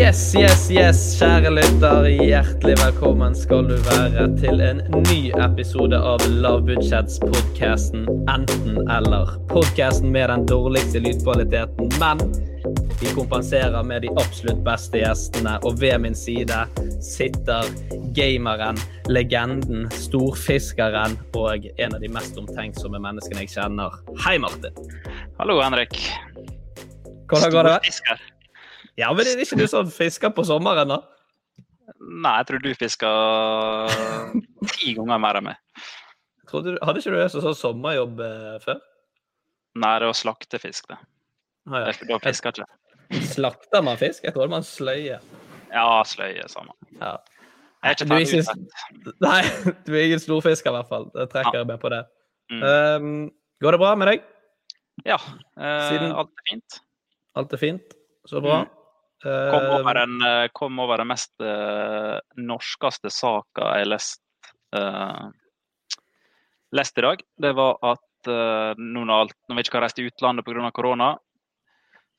Yes, yes, yes, kjære lytter. Hjertelig velkommen skal du være til en ny episode av Lavbudsjettspodkasten Enten-eller. Podkasten med den dårligste lydkvaliteten, men vi kompenserer med de absolutt beste gjestene. Og ved min side sitter gameren, legenden, storfiskeren og en av de mest omtenksomme menneskene jeg kjenner. Hei, Martin. Hallo, Henrik. Hvordan går det? Storfisker. Ja, men er det ikke du som fisker på sommeren, da? Nei, jeg tror du fisker ti ganger mer enn meg. Du, hadde ikke du en sånn sommerjobb eh, før? Nei, det var slaktefisk, det. Ah, Det ikke- Da fisker jeg ikke. Slakter man fisk? Jeg trodde man sløyer. Ja, sløyer sammen. Ja. Jeg er ikke Du er ferdig utlært. Nei, du er ingen storfisker i hvert fall. Det trekker Ja. jeg med på det. Mm. Um, går det bra med deg? Ja, eh, Siden- alt er fint. Alt er fint? Så bra. Mm. Kom over den, eh, kom over den mest uh, norskeste saka jeg lest, uh, lest i dag. Det var at uh, nå når, alt, når vi ikke kan reise til utlandet pga. korona,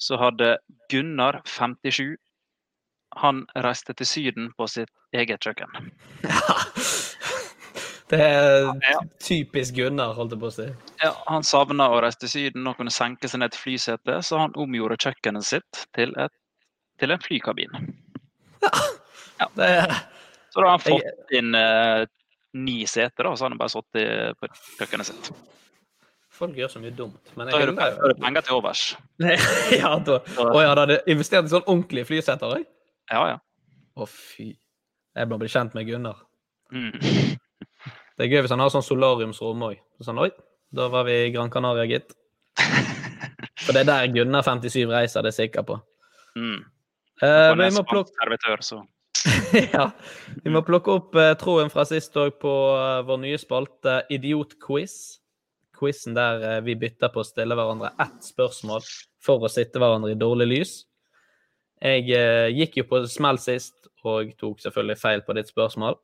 så hadde Gunnar, 57, han reiste til Syden på sitt eget kjøkken. det er typisk Gunnar, holdt jeg på å si. Ja, han savna å reise til Syden og kunne senke seg ned til flysetet, så han omgjorde kjøkkenet sitt til, et, til en flykabin. Det er, Så da har han fått inn eh, ni seter, da, og så har han bare sittet på kjøkkenet sitt. folk gjør så mye dumt. Men jeg da har du penger til overs. ja, da, Å ja, da hadde investert i sånn ordentlig flyseter òg? Ja, ja. Å, fy. Jeg må bli kjent med Gunnar. Mm. Det er gøy hvis han har sånn solariumsrom òg. Sånn, oi, da var vi i Gran Canaria, gitt. For det er der Gunnar 57 reiser, det er jeg sikker på. Mm. Eh, men vi må plukke ja, vi må plukke opp uh, tråden fra sist òg på uh, vår nye spalte Idiotquiz. Quizen der eh, vi bytter på å stille hverandre ett spørsmål for å sitte hverandre i dårlig lys. Jeg eh, gikk jo på smell sist og tok selvfølgelig feil på ditt spørsmål.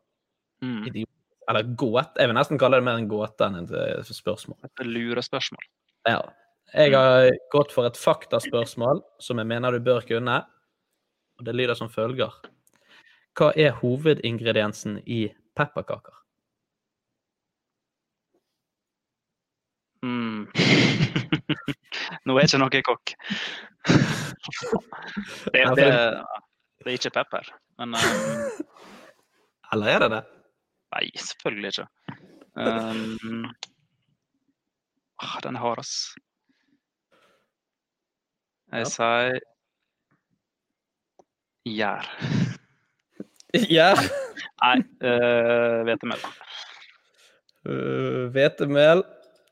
mm. Idiot. Eller gåt. Jeg vil nesten kalle det mer en gåte enn et eh, spørsmål. et lurespørsmål. Ja. Jeg har gått for et faktaspørsmål som jeg mener du bør kunne. Og det lyder som følger. Hva er hovedingrediensen i pepperkaker? Mm. Nå er ikke noe kokk. Det, det, det- er ikke pepper. Men um, Eller er det det? Nei, selvfølgelig ikke. Um, ah, den er hard, ass. Jeg Ja. sier gjær. Gjær? Nei, uh, hvetemel. Uh, Hvetemel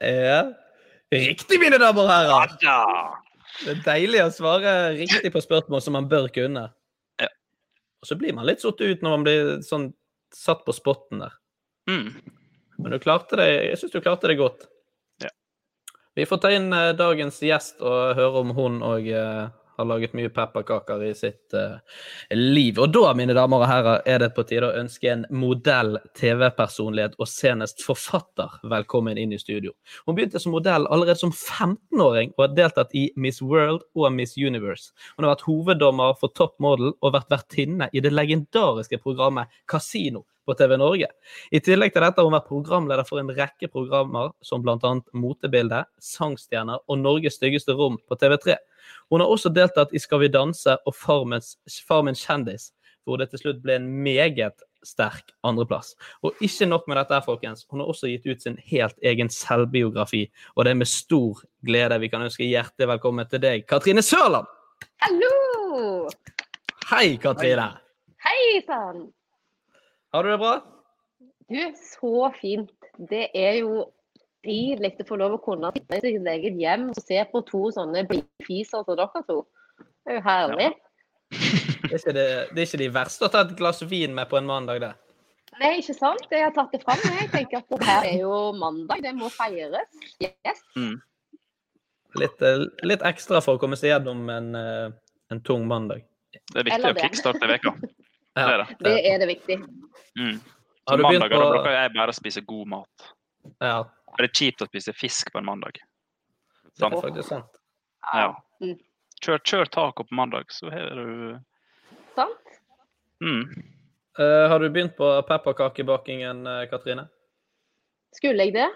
er riktig, mine damer og herrer! Ja. Det er deilig å svare riktig på spørsmål som man bør kunne. Ja. Og så blir man litt satt ut når man blir sånn satt på spotten der. Mm. Men du klarte det, jeg syns du klarte det godt. Ja. Vi får ta inn eh, dagens gjest og høre om hun òg har laget mye pepperkaker i sitt uh, liv. Og da, mine damer og herrer, er det på tide å ønske en modell, TV-personlighet og senest forfatter velkommen inn i studio. Hun begynte som modell allerede som 15-åring og har deltatt i Miss World og Miss Universe. Hun har vært hoveddommer for Top Model og vært vertinne i det legendariske programmet Casino på TV Norge. I tillegg til dette har hun vært programleder for en rekke programmer som bl.a. Motebildet, Sangstjerner og Norges styggeste rom på TV3. Hun har også deltatt i Skal vi danse og Farmens, Farmens kjendis, hvor det til slutt ble en meget sterk andreplass. Og ikke nok med dette, folkens. Hun har også gitt ut sin helt egen selvbiografi, og det er med stor glede vi kan ønske hjertelig velkommen til deg, Katrine Sørland! Hallo! Hei, Katrine! Hei sann! Har du det bra? Du, så fint. Det er jo dritlig å få lov å kunne sitte i sitt eget hjem og se på to sånne blidfiser som dere to. Det er jo herlig. Det er, ikke det, det er ikke de verste å ta et glass vin med på en mandag, det. Nei, ikke sant? Jeg har tatt det fram. Jeg tenker at det her er jo mandag, det må feires. Yes. Mm. Litt, eh, litt, ekstra for å komme seg gjennom en, eh, en tung mandag. Det er viktig å kickstarte veka. Det er det. Det er det viktig. Mm. Har Så mandag begynt mandager på- da bruker jeg bare å spise god mat. Ja, Det er kjipt å spise fisk på en mandag. det er Sant? faktisk sant. Ja. Mm. Kjør, kjør taco på mandag, så har du Sant? mm. Uh, har du begynt på pepperkakebakingen, eh, Katrine? Skulle jeg det?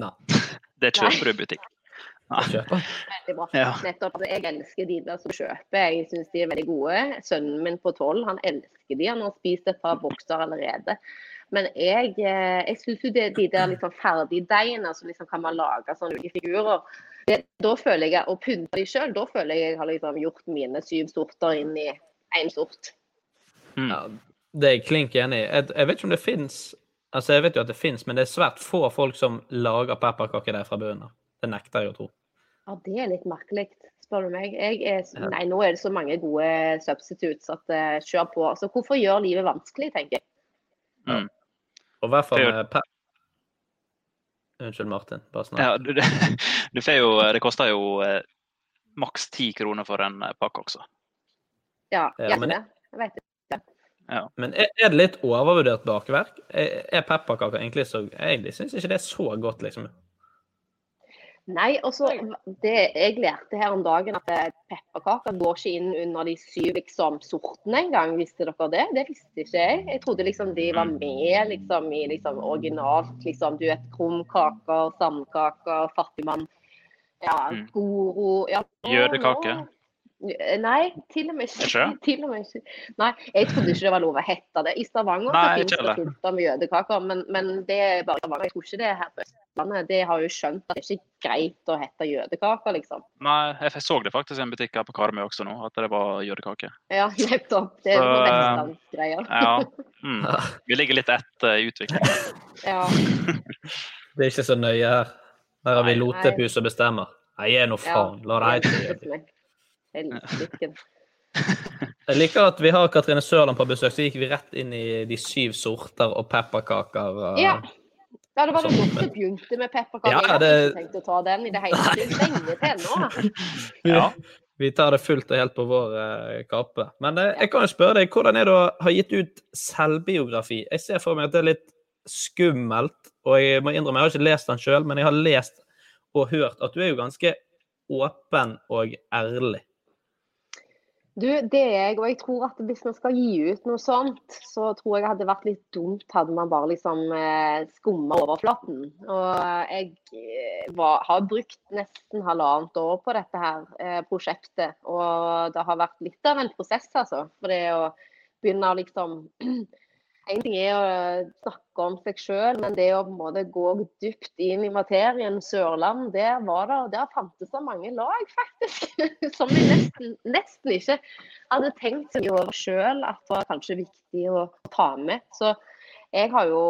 Nei. Det kjøper du i butikk. Veldig bra. Ja. Nettopp. Altså, jeg elsker de der som kjøper. Jeg syns de er veldig gode. Sønnen min på tolv han elsker de. Han har spist et par bokser allerede. Men jeg, eh, jeg syns jo det, de der liksom ferdigdeigene som liksom kan man lage sånne ulike figurer det, Da føler jeg å pynte de sjøl, da føler jeg jeg har liksom gjort mine syv sorter inn i én sort. Mm. Ja, det er jeg klink enig i. Jeg, jeg vet ikke om det fins Altså, jeg vet jo at det fins, men det er svært få folk som lager pepperkaker der fra bunnen av. Det nekter jeg å tro. Ja, det er litt merkelig, spør du meg. Jeg er, nei, nå er det så mange gode substitutes at uh, kjør på. Altså, hvorfor gjøre livet vanskelig, tenker jeg. Og i hvert fall med per... Unnskyld, Martin. Bare snakk. Ja, du, du får jo Det koster jo eh, maks ti kroner for en eh, pakke også. Ja, Ja, gjerne men- det. Jeg vet det. Men er, er det litt overvurdert bakverk? Er, er pepperkaker egentlig så Egentlig syns ikke det er så godt, liksom. Nei, altså, det jeg lærte her om dagen, at eh, pepperkaker går ikke inn under de syv liksom, sortene engang. Visste dere det? Det visste ikke jeg. Jeg trodde liksom de var med liksom, i liksom, originalt. Liksom, du vet, krumkaker, sandkaker, fattigmann. Ja, Mm. goro ja, nå- Nei, til og med ikke. Til og med ikke. Nei, jeg trodde ikke det var lov å hete det. I Stavanger Nei, så finnes det fullt av jødekaker, men, men det er bare Stavanger. Jeg tror ikke det er her på Østlandet. Det har jo skjønt at det er ikke greit å hete jødekaker, liksom. Nei, jeg så det faktisk i en butikk her på Karmøy også nå, at det var jødekake. Ja, nettopp. Det er eh, vestlandsgreier. Ja. Mm. Vi ligger litt etter i utviklingen. Ja. Det er ikke så nøye her. Her har vi lotepus som bestemmer. Nei, gi nå faen. La det hete jøde. Helsike. Jeg liker at vi har Katrine Sørland på besøk, så gikk vi rett inn i de syv sorter og pepperkaker. og- Ja. Ja, det var det godt det begynte med pepperkaker. Ja, Jeg hadde det- ikke tenkt å ta den i det hele tatt. Lenge til nå. Ja. vi tar det fullt og helt på vår eh, kappe. Men eh, jeg kan jo spørre deg, hvordan er det å ha gitt ut selvbiografi? Jeg ser for meg at det er litt skummelt, og jeg må innrømme, jeg har ikke lest den sjøl, men jeg har lest og hørt at du er jo ganske åpen og ærlig. Du, det er jeg, og jeg tror at hvis man skal gi ut noe sånt, så tror jeg det hadde vært litt dumt hadde man bare liksom eh, skumma overflaten. Og jeg eh, var, har brukt nesten halvannet år på dette her eh, prosjektet, og det har vært litt av en prosess, altså. For det å begynne å liksom En ting er å snakke om seg sjøl, men det å på en måte gå dypt inn i materien, Sørland, der var det, der fantes det mange lag, faktisk. Som vi nesten, nesten ikke hadde tenkt så mye over sjøl at var kanskje viktig å ta med. Så jeg har jo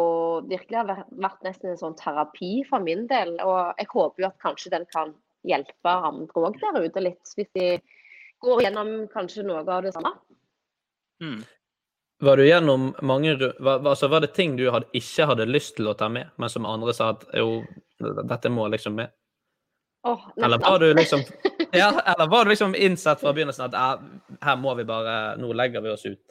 virkelig vært nesten en sånn terapi for min del. Og jeg håper jo at kanskje den kan hjelpe andre òg der ute litt, hvis de går gjennom kanskje noe av det samme. Mm. Var mange var, altså, var det ting du hadde, ikke hadde lyst til å ta med, men som andre sa at jo, dette må liksom med? Oh, Eller var du liksom Ja, eller var du liksom innsett fra begynnelsen at eh, her må vi bare Nå legger vi oss ut.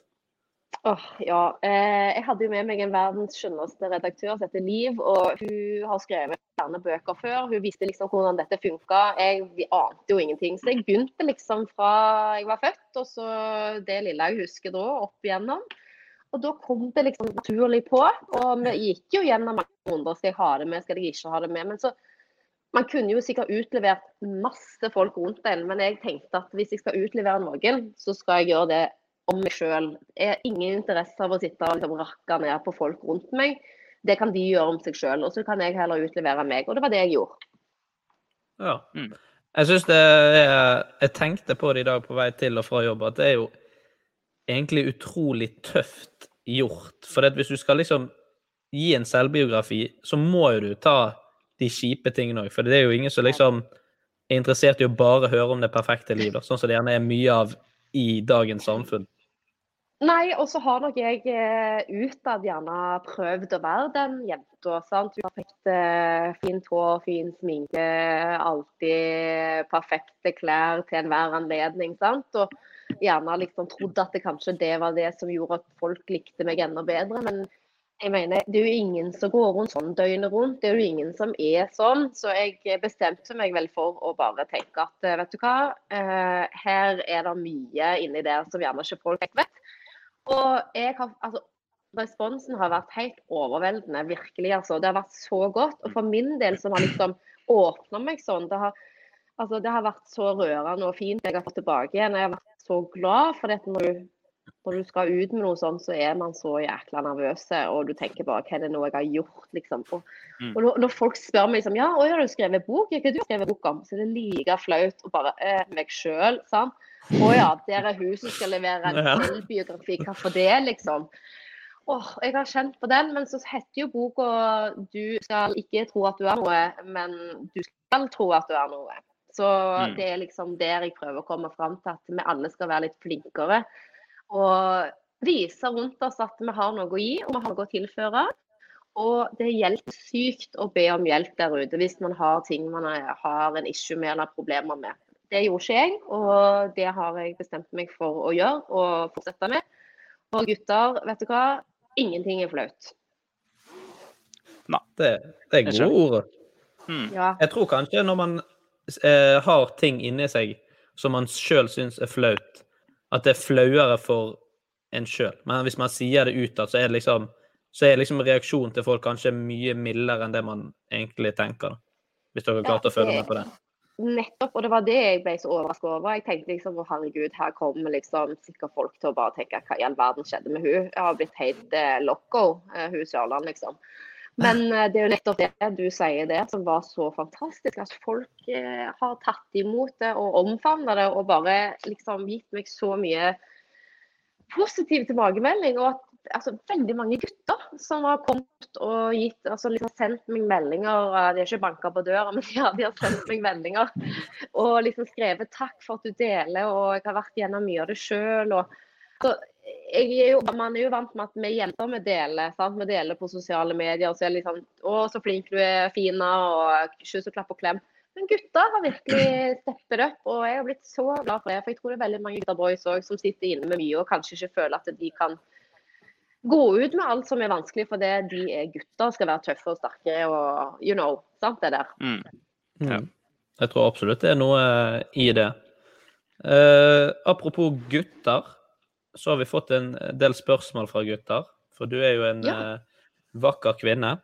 Åh, ja. Eh, jeg hadde jo med meg en verdens skjønneste redaktør som heter Liv. og Hun har skrevet flere bøker før. Hun visste liksom hvordan dette funka. Jeg ante jo ingenting. Så jeg begynte liksom fra jeg var født, og så det lille jeg husker da, opp igjennom. Og da kom det liksom naturlig på. Og vi gikk jo gjennom mange runder. Skal jeg ha det med, skal jeg ikke ha det med? Men så man kunne jo sikkert utlevert masse folk rundt en, men jeg tenkte at hvis jeg skal utlevere noen, så skal jeg gjøre det om meg sjøl. Jeg har ingen interesse av å sitte og liksom rakke ned på folk rundt meg. Det kan de gjøre om seg sjøl, og så kan jeg heller utlevere meg. Og det var det jeg gjorde. Ja. Mm. Jeg syns det er Jeg tenkte på det i dag på vei til og fra jobb, at det er jo egentlig utrolig tøft gjort. For at hvis du skal liksom gi en selvbiografi, så må jo du ta de kjipe tingene òg. For det er jo ingen som liksom er interessert i å bare høre om det perfekte liv, da. sånn som det gjerne er mye av i dagens samfunn. Nei, og så har nok jeg eh, utad gjerne prøvd å være den jenta. sant? Perfekt, eh, fint hår, fin sminke, alltid perfekte klær til enhver anledning. sant? Og gjerne liksom trodd at det kanskje det var det som gjorde at folk likte meg enda bedre. Men jeg mener, det er jo ingen som går rundt sånn døgnet rundt. Det er jo ingen som er sånn. Så jeg bestemte meg vel for å bare tenke at eh, vet du hva, her er det mye inni der som gjerne ikke folk vet. Og jeg har, altså, responsen har vært helt overveldende, virkelig. altså. Det har vært så godt. Og for min del som har liksom åpna meg sånn, det har, altså, det har vært så rørende og fint jeg har fått tilbake igjen. Jeg har vært så glad for dette når du, når du skal ut med noe sånt, så er man så jækla nervøs, og du tenker bare hva er det nå jeg har gjort, liksom. Og, Mm. og når, folk spør meg liksom, ja, å, har du skrevet bok? Hva har du skrevet bok om? Så er det like flaut å bare eh, meg sjøl, sant. Å ja, der er hun som skal levere en selvbiografi, hva for det, liksom? Åh, jeg har kjent på den, men så heter jo boka 'Du skal ikke tro at du er noe, men du skal tro at du er noe'. Så Mm. det er liksom der jeg prøver å komme fram til at vi alle skal være litt flinkere. Og vise rundt oss at vi har noe å gi, og vi har noe å tilføre. Og det hjelper sykt å be om hjelp der ute hvis man har ting man har en issue med eller problemer med. Det gjorde ikke jeg, og det har jeg bestemt meg for å gjøre og fortsette med. Og gutter, vet du hva? Ingenting er flaut. Det, det er Ikke? gode ord. Hmm. Ja. Jeg tror kanskje når man eh, har ting inni seg som man sjøl syns er flaut, at det er flauere for en sjøl. Men hvis man sier det utad, så er det liksom så er liksom reaksjonen til folk kanskje mye mildere enn det man egentlig tenker. Hvis dere har klart å følge med på det. Nettopp, og det var det jeg ble så overrasket over. Jeg tenkte liksom å herregud, her kommer liksom sikkert folk til å bare tenke hva i all verden skjedde med hun. Jeg har blitt helt eh, loco, eh, hun Sørland, liksom. Men eh, det er jo nettopp det du sier der som var så fantastisk. At folk eh, har tatt imot det og omfavna det og bare liksom gitt meg så mye positiv tilbakemelding. Og at altså, veldig mange gutter som har kommet og gitt, altså liksom sendt meg meldinger. eh, De har ikke banka på døra, men ja, de har sendt meg meldinger. Og liksom skrevet 'takk for at du deler', og jeg har vært gjennom mye av det sjøl. Man er jo vant med at vi jenter vi deler. Sant? Vi deler på sosiale medier. og så er det liksom 'Å, så flink du er, Fina', og kyss og klapp og klem. Men gutter har virkelig steppet opp, og jeg har blitt så glad for det. For jeg tror det er veldig mange gutta boys òg som sitter inne med mye og kanskje ikke føler at de kan gå ut med alt som er vanskelig, fordi de er gutter, skal være tøffe og sterke og you know. Sant det der. Mm. Mm. Jeg tror absolutt det er noe eh, i det. Eh, apropos gutter, så har vi fått en del spørsmål fra gutter. For du er jo en Ja. eh, vakker kvinne.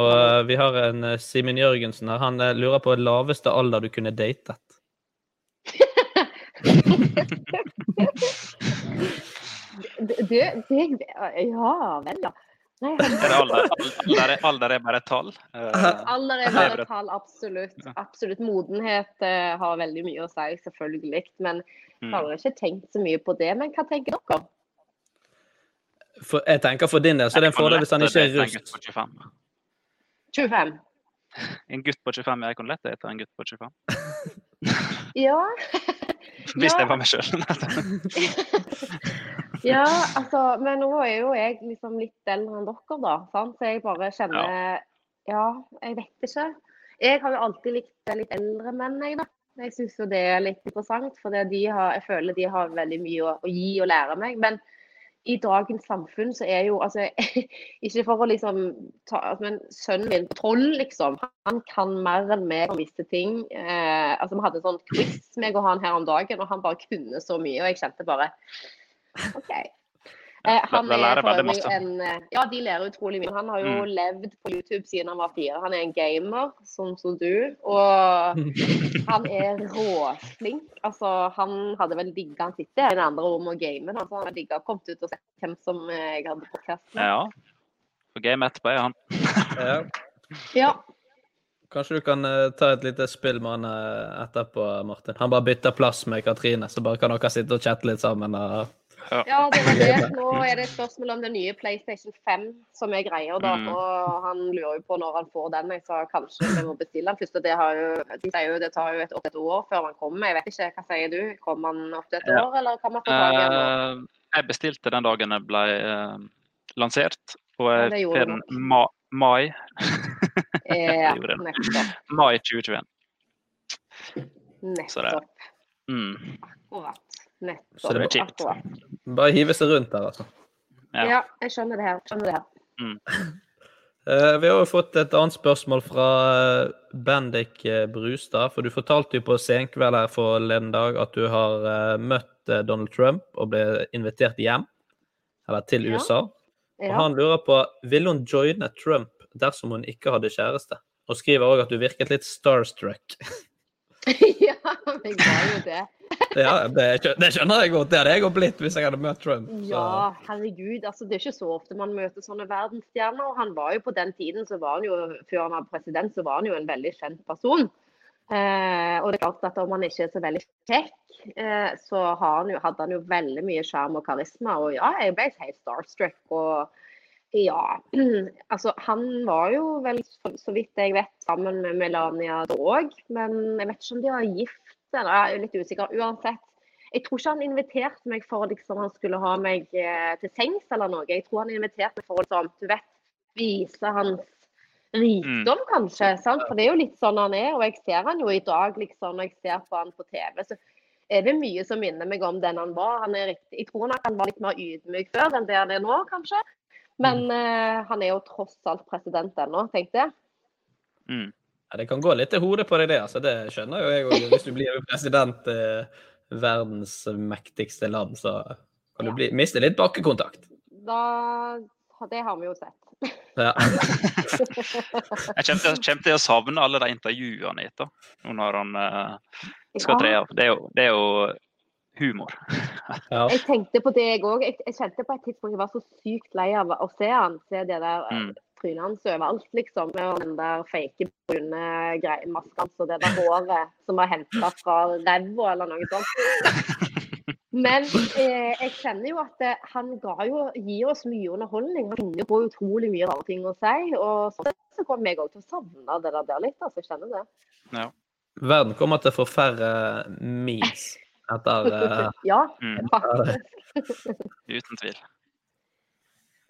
Og eh, vi har en eh, Simen Jørgensen her. Han eh, lurer på laveste alder du kunne datet. Det, det, det Ja vel, ja. Nei, Er det alder, alder, er- alder er bare tall? Eh, Alder er bare tall, absolutt. Absolutt. Modenhet eh, har veldig mye å si, selvfølgelig. Men jeg mm. har ikke tenkt så mye på det. Men hva tenker dere? For, jeg tenker for din del så er det en fordel hvis han ikke er på 25. 25? En gutt på 25, jeg kunne lett etter en gutt på 25. Ja. Hvis Ja. jeg var meg sjøl. Ja, altså, men nå er jo jeg liksom litt eldre enn dere, da. Sant? Så jeg bare kjenner ja. jeg vet ikke. Jeg har jo alltid likt litt eldre menn, jeg, da. Jeg syns jo det er litt interessant, for de har, jeg føler de har veldig mye å, å gi og lære meg. Men i dagens samfunn så er jo altså Ikke for å liksom ta altså, Men sønnen min tolv, liksom, han kan mer enn meg om visse ting. Eh, altså Vi hadde en sånn quiz meg og han her om dagen, og han bare kunne så mye. Og jeg kjente bare OK. Eh, han er for øvrig en eh, Ja, de lærer utrolig mye. Han har jo mm. levd på YouTube siden han var fire. Han er en gamer, sånn som du. Og han er råflink. Altså, han hadde vel digga Han sitter i det andre rommet og gamer. Altså, han hadde digga kommet ut og sett hvem som jeg hadde podkast med. Ja. For game etterpå er han. ja. ja. Kanskje du kan uh, ta et lite spill med han etterpå, Martin. Han bare bytter plass med Katrine, så bare kan dere sitte og chatte litt sammen. Uh, ja. ja, det var det. Nå er det et spørsmål om den nye PlayStation 5 som er greier. da, mm. og Han lurer jo på når han får den. Jeg sa kanskje vi må bestille den først. Det har jo, de sier jo det tar jo et, opp et år før han kommer. Jeg vet ikke, Hva sier du? Kommer han opp til et år, eller kan man få tak i den? Jeg bestilte den dagen den ble uh, lansert, og jeg ja, får den ma mai. ja, nettopp. Mai 2021. Nettopp. Mm. Nettopp. Så det blir kjipt. Bare hive seg rundt der, altså. Ja. ja, jeg skjønner det her. Skjønner det her. Mm. Uh, vi har jo fått et annet spørsmål fra uh, Bendik uh, Brustad. For du fortalte jo på Senkveld her forleden dag at du har møtt Donald Trump og ble invitert hjem, eller til ja. USA. Ja. Og han lurer på ville hun joine Trump dersom hun ikke hadde kjæreste. Og skriver òg at du virket litt starstruck. ja, jeg var jo det. ja, det, det, skjønner jeg godt. Det hadde jeg òg blitt hvis jeg hadde møtt Trump. Så. Ja, herregud. altså Det er ikke så ofte man møter sånne verdensstjerner. og Han var jo på den tiden, så var han jo, før han var president, så var han jo en veldig kjent person. Eh, og det er klart at om han ikke er så veldig kjekk, eh, så han jo, hadde han jo veldig mye sjarm og karisma. Og ja, jeg ble helt starstruck. og ja, altså han var jo vel, så vidt jeg vet, sammen med Melania da òg. Men jeg vet ikke om de var gift, eller jeg er litt usikker. Uansett. Jeg tror ikke han inviterte meg for liksom, han skulle ha meg eh, til sengs eller noe. Jeg tror han inviterte meg for å liksom, du vet, vise hans rikdom, mm. kanskje. Sant? For det er jo litt sånn han er. Og jeg ser han jo i dag, liksom, når jeg ser på han på TV. så er det mye som minner meg om den han var. Han er, jeg tror nok han var litt mer ydmyk før enn det han er nå, kanskje. Men uh, han er jo tross alt president ennå, tenkte jeg. Mm. Ja, det kan gå litt til hodet på deg, det. altså Det skjønner jo jeg òg. Hvis du blir president i eh, verdens mektigste land, så kan du bli, miste litt bakkekontakt. Da, det har vi jo sett. Ja. jeg kommer til å savne alle de intervjuene etter, nå når han uh, skal tre av. Det er jo, det er jo humor. Ja. Jeg tenkte på det, jeg òg. Jeg, jeg, kjente på et tidspunkt jeg var så sykt lei av å se han. Se det der eh, mm. trynet hans overalt, liksom. Med den der fake brune maska hans og det der håret som var henta fra ræva eller noe sånt. Men eh, jeg kjenner jo at eh, han ga jo, gir oss mye underholdning. Han finner på utrolig mye rare ting å si. Og sånn så kommer jeg òg til å savne det der litt. altså, Jeg kjenner det. Ja. Verden kommer til å få færre memes etter uh, Ja, faktisk. Uten tvil.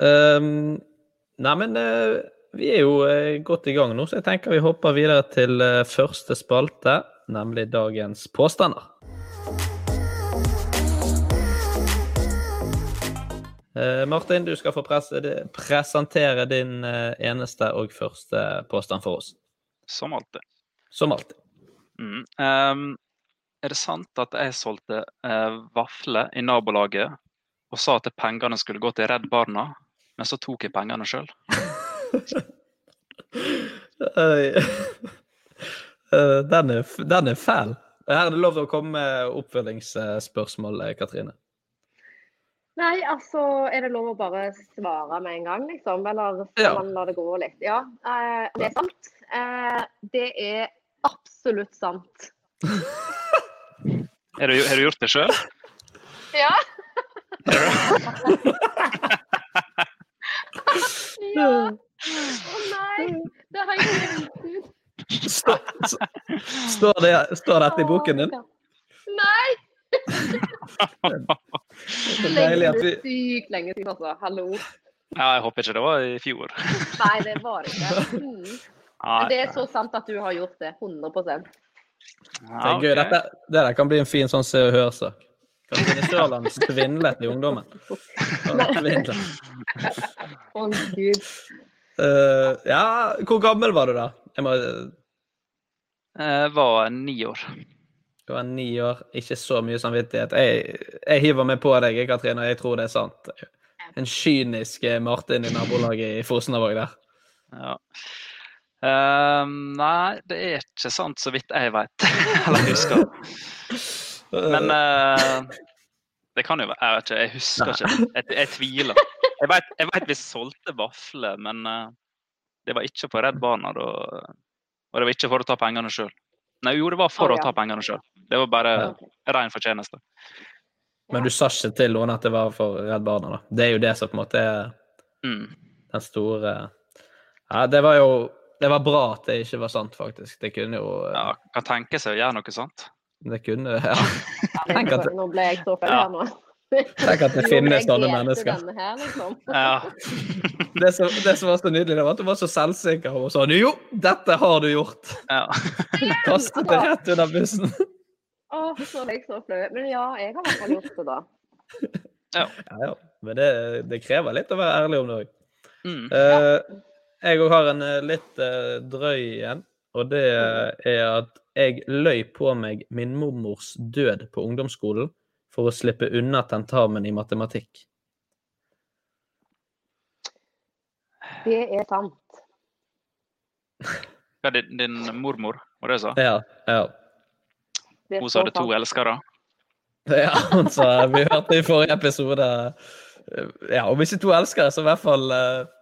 Um, nei, men uh, vi er jo uh, godt i gang nå, så jeg tenker vi hopper videre til første spalte, nemlig dagens påstander. Martin, du skal få presentere din eneste og første påstand for oss. Som alltid. Som alltid. Mm. Um, er det sant at jeg solgte eh, vafler i nabolaget og sa at pengene skulle gå til Redd Barna, men så tok jeg pengene sjøl? Eh, den, er, den er fæl. Her er det lov til å komme med oppfølgingsspørsmål, eh, Katrine. Nei, altså Er det lov å bare svare med en gang, liksom? Eller skal ja. man la det gå litt? Ja, eh, det er sant. Eh, det er absolutt sant. Har du, har du gjort det sjøl? Ja. ja. Å oh, nei, det har jeg glemt ut. Står, det, står dette i boken din? Nei! Så deilig at vi Sykt lenge siden, altså. Hallo. Ja, jeg håper ikke det var i fjor. Nei, det var ikke. Mm. Men det er så sant at du har gjort det. 100 ja, Det er gøy. ok. Dette, det der kan bli en fin sånn Se og Hør-sak. Katrine Sørland svindlet i ungdommen. Svindlet. Å, gud. Eh, ja, hvor gammel var du da? Jeg må, Jeg var ni år. du var ni år, ikke så mye samvittighet. Jeg, jeg hiver meg på deg, Katrine, og jeg tror det er sant. En kynisk eh, Martin i nabolaget i Fosnavåg der. Ja. Ehm, nei, det er ikke sant, så vidt jeg vet. Eller husker. Men uh, det kan jo være Jeg vet ikke, jeg husker ikke. Jeg, jeg tviler. Jeg vet, jeg vet vi solgte vafler, men uh, det var ikke på Redd Barna. Og det var ikke for å ta pengene sjøl. Nei, jo, det var for Å, å ta pengene sjøl. Det var bare Ja. ren fortjeneste. Men du sa ikke til noen at det var for Redd Barna, da. Det er jo det som på en måte er Mm. den store Ja, det var jo Det var bra at det ikke var sant, faktisk. Det kunne jo Ja, kan tenke seg å gjøre noe sånt. Det kunne Ja. Tenk at, Nå ble jeg så feil Ja. her nå. tenk at det finnes sånne mennesker. Her, liksom. Ja. Det som, det som var så nydelig, det var at du var så selvsikker og sa jo, dette har du gjort. ja. Kastet det rett under bussen. Å, så ble jeg så flau. Men ja, jeg har i hvert fall gjort det, da. Ja, ja. Men det, det krever litt å være ærlig om det òg. Mm. Eh, jeg òg har en eh, litt eh, drøy en, og det er at jeg løy på meg min mormors død på ungdomsskolen for å slippe unna tentamen i matematikk. Det er sant. Hva din, din mormor, var det du sa? Ja, ja. Hun sa det hadde to elskere? Ja, hun sa Vi hørte i forrige episode eh, Ja, om ikke to elskere, så i hvert fall eh, ja,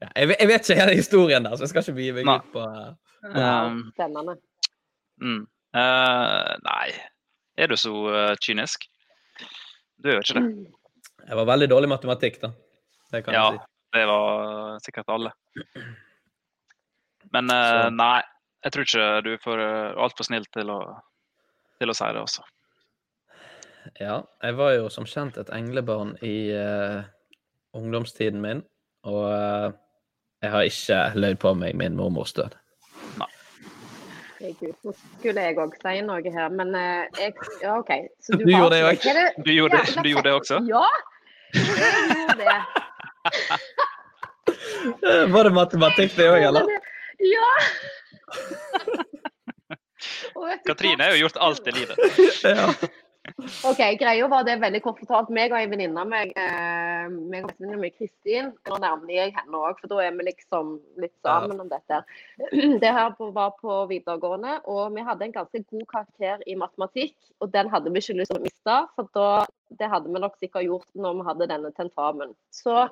jeg, vet- jeg vet ikke hele historien der, så jeg skal ikke begi meg ut på eh, Um, spennende. mm. Uh, nei, er du så uh, kynisk? Du er jo ikke det. Jeg var veldig dårlig i matematikk, da. Det kan Ja, jeg si. det var sikkert alle. Men uh, nei, jeg tror ikke du er for, uh, altfor snill til å, til å si det også. Ja, jeg var jo som kjent et englebarn i ungdomstiden min, og jeg har ikke løyd på meg min mormors død. Herregud, Nå skulle jeg òg si noe her, men eh, jeg Ja, OK. Så Du gjorde det. Er det- Du gjorde det- Ja, du gjorde det også? Ja, jeg gjorde det. Var det matematikk, det òg, eller? Ja! Og vet du Katrine har jo gjort alt i livet. Ja. OK, greia var det veldig kort fortalt. Meg og ei venninne av meg, eh, meg og mi Kristin, nå nærmer jeg henne òg, for da er vi liksom litt sammen om dette. Det her var på videregående, og vi hadde en ganske god karakter i matematikk. Og den hadde vi ikke lyst til å miste, for da, det hadde vi nok sikkert gjort når vi hadde denne tentamen. Så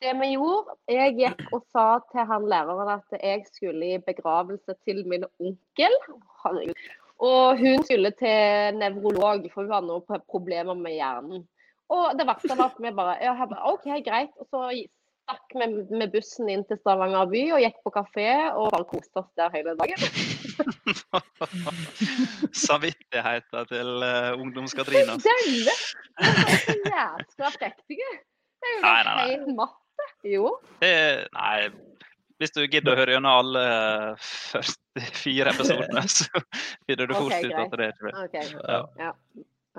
det vi gjorde, jeg gikk og sa til han læreren at jeg skulle i begravelse til min onkel. Herregud. Og hun skulle til nevrolog, for hun hadde noen problemer med hjernen. Og det verste var at vi bare ja, bare, OK, greit. Og så stakk vi med bussen inn til Stavanger by og gikk på kafé og bare koste oss der hele dagen. Samvittigheten til uh, ungdoms-Katrina. Det er så jæskla prektige. Det er jo helt matte. Jo. Det, nei, hvis du gidder å høre gjennom alle 44 episodene, så finner du fort okay, ut at det er ikke okay. OK. Ja. Ja.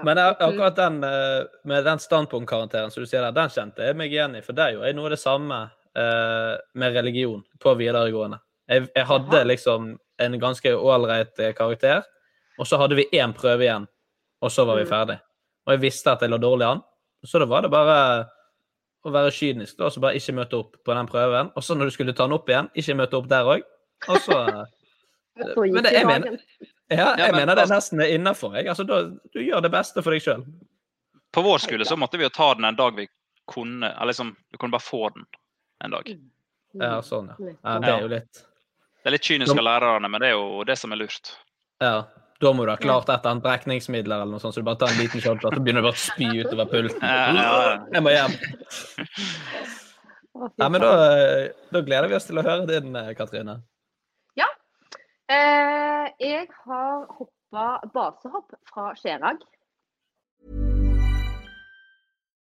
Men akkurat den eh, med den standpunktkarakteren som du sier der, den kjente jeg meg igjen i. For det er jo noe av det samme eh, med religion på videregående. Jeg, jeg hadde liksom en ganske ålreit eh, karakter, og så hadde vi én prøve igjen, og så var vi Mm. ferdig. Og jeg visste at jeg lå dårlig an, så da var det bare å være kynisk da, og så bare ikke møte opp på den prøven. Og så når du skulle ta den opp igjen, ikke møte opp der òg. Og så Så Men det- jeg mener-. Ja, jeg men mener det altså- nesten er innafor. Altså, du gjør det beste for deg sjøl. På vår skole så måtte vi jo ta den en dag vi kunne Eller liksom, du kunne bare få den en dag. Ja, sånn, ja. ja. Det er jo litt Det er litt kynisk av lærerne, men det er jo det som er lurt. Ja. Da må du ha klart et eller annet brekningsmiddel eller noe sånt, så du bare tar en liten shot, og så begynner du bare å spy utover pulten. Ja, ja, ja. Jeg må hjem. Ja, men da, da gleder vi oss til å høre din, Katrine. Ja. Eh, jeg har hoppa basehopp fra Skjerag.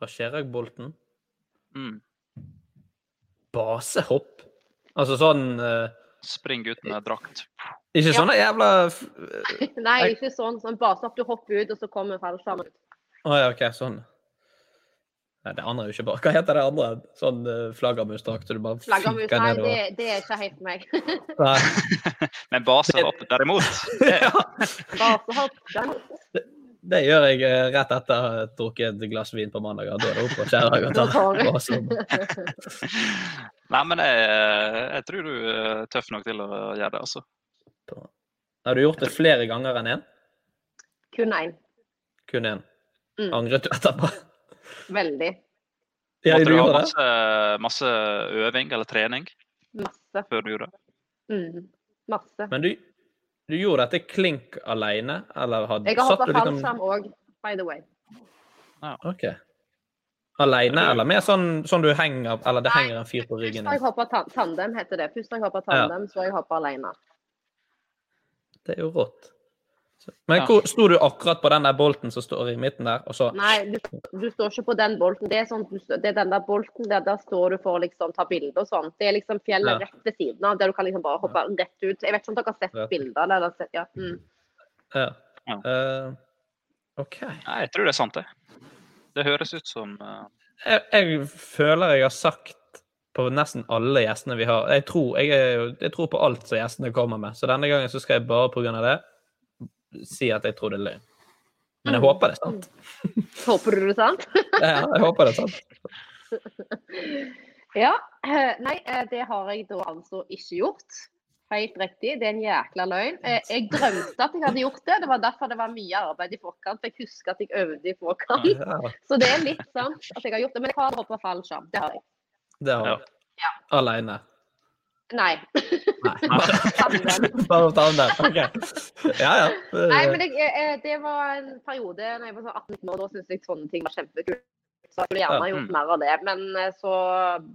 Fra Skjerag-bolten. Mm. Basehopp. Altså sånn uh, Spring med drakt. Ikke Ja. sånne jævla f- Nei, ikke sånn. sånn sånn du hopper ut, og så kommer fallskjermen ut. Å ja, OK, sånn. Nei, det andre er jo ikke bare Hva heter det andre? Sånn uh, flaggermusdrakt så du bare Flaggermus, nei, det, det er ikke helt meg. Men basehopp, derimot ja, Basehopp, derimot. Det gjør jeg eh, rett etter å ha drukket et glass vin på mandag. Da er det opp på Skjærag og ta. Nei, men jeg, jeg tror du er tøff nok til å gjøre det, altså. Har du gjort det flere ganger enn én? Kun én. Kun én. Mm. Angret du etterpå? Veldig. Ja, Måtte du du ha masse, masse øving eller trening Masse. før du gjorde det? Mm. Masse. Men du, du gjorde dette klink alene, eller hadde Jeg har satt hoppa liksom- fallskjerm òg, by the way. OK. Alene, eller mer sånn, sånn du henger Eller det henger en fyr på Først ryggen? har jeg hoppa ta tandem, heter det. Først har jeg hoppa tandem, så har jeg hoppa alene. Det er jo rått. Men Ja. hvor sto du akkurat på den der bolten som står i midten der, og så Nei, du, du står ikke på den bolten. Det er, sånn, du, det er den der bolten der, der står du for å liksom ta bilde og sånn. Det er liksom fjellet Ja. rett ved siden av, der du kan liksom bare hoppe rett ut. Jeg vet ikke om dere har sett bilder eller sett, ja. Mm. Ja. Ja. Eh, OK. Nei, jeg tror det er sant, det. Det høres ut som uh... Jeg, jeg føler jeg har sagt på nesten alle gjestene vi har Jeg tror, jeg, er, jeg tror på alt som gjestene kommer med, så denne gangen så skal jeg bare pga. det si at jeg tror det er løgn. Men jeg Mm. håper det er sant. Håper du det er sant? Ja, jeg håper det er sant. Ja. eh, Nei, eh, det har jeg da altså ikke gjort. Helt riktig, det er en jækla løgn. Eh, Jeg drømte at jeg hadde gjort det. Det var derfor det var mye arbeid i forkant. for Jeg husker at jeg øvde i forkant. Så det er litt sant at jeg har gjort det. Men jeg har hoppa fallskjerm. Det har jeg. det har Ja. du. Alene. Nei. Nei. Bare ta den der. OK. Ja, ja. Nei, men jeg, eh, det var en periode da jeg var sånn 18 år, da syntes jeg sånne ting var kjempekult. Så jeg skulle gjerne ha gjort mm. mer av det, men eh, så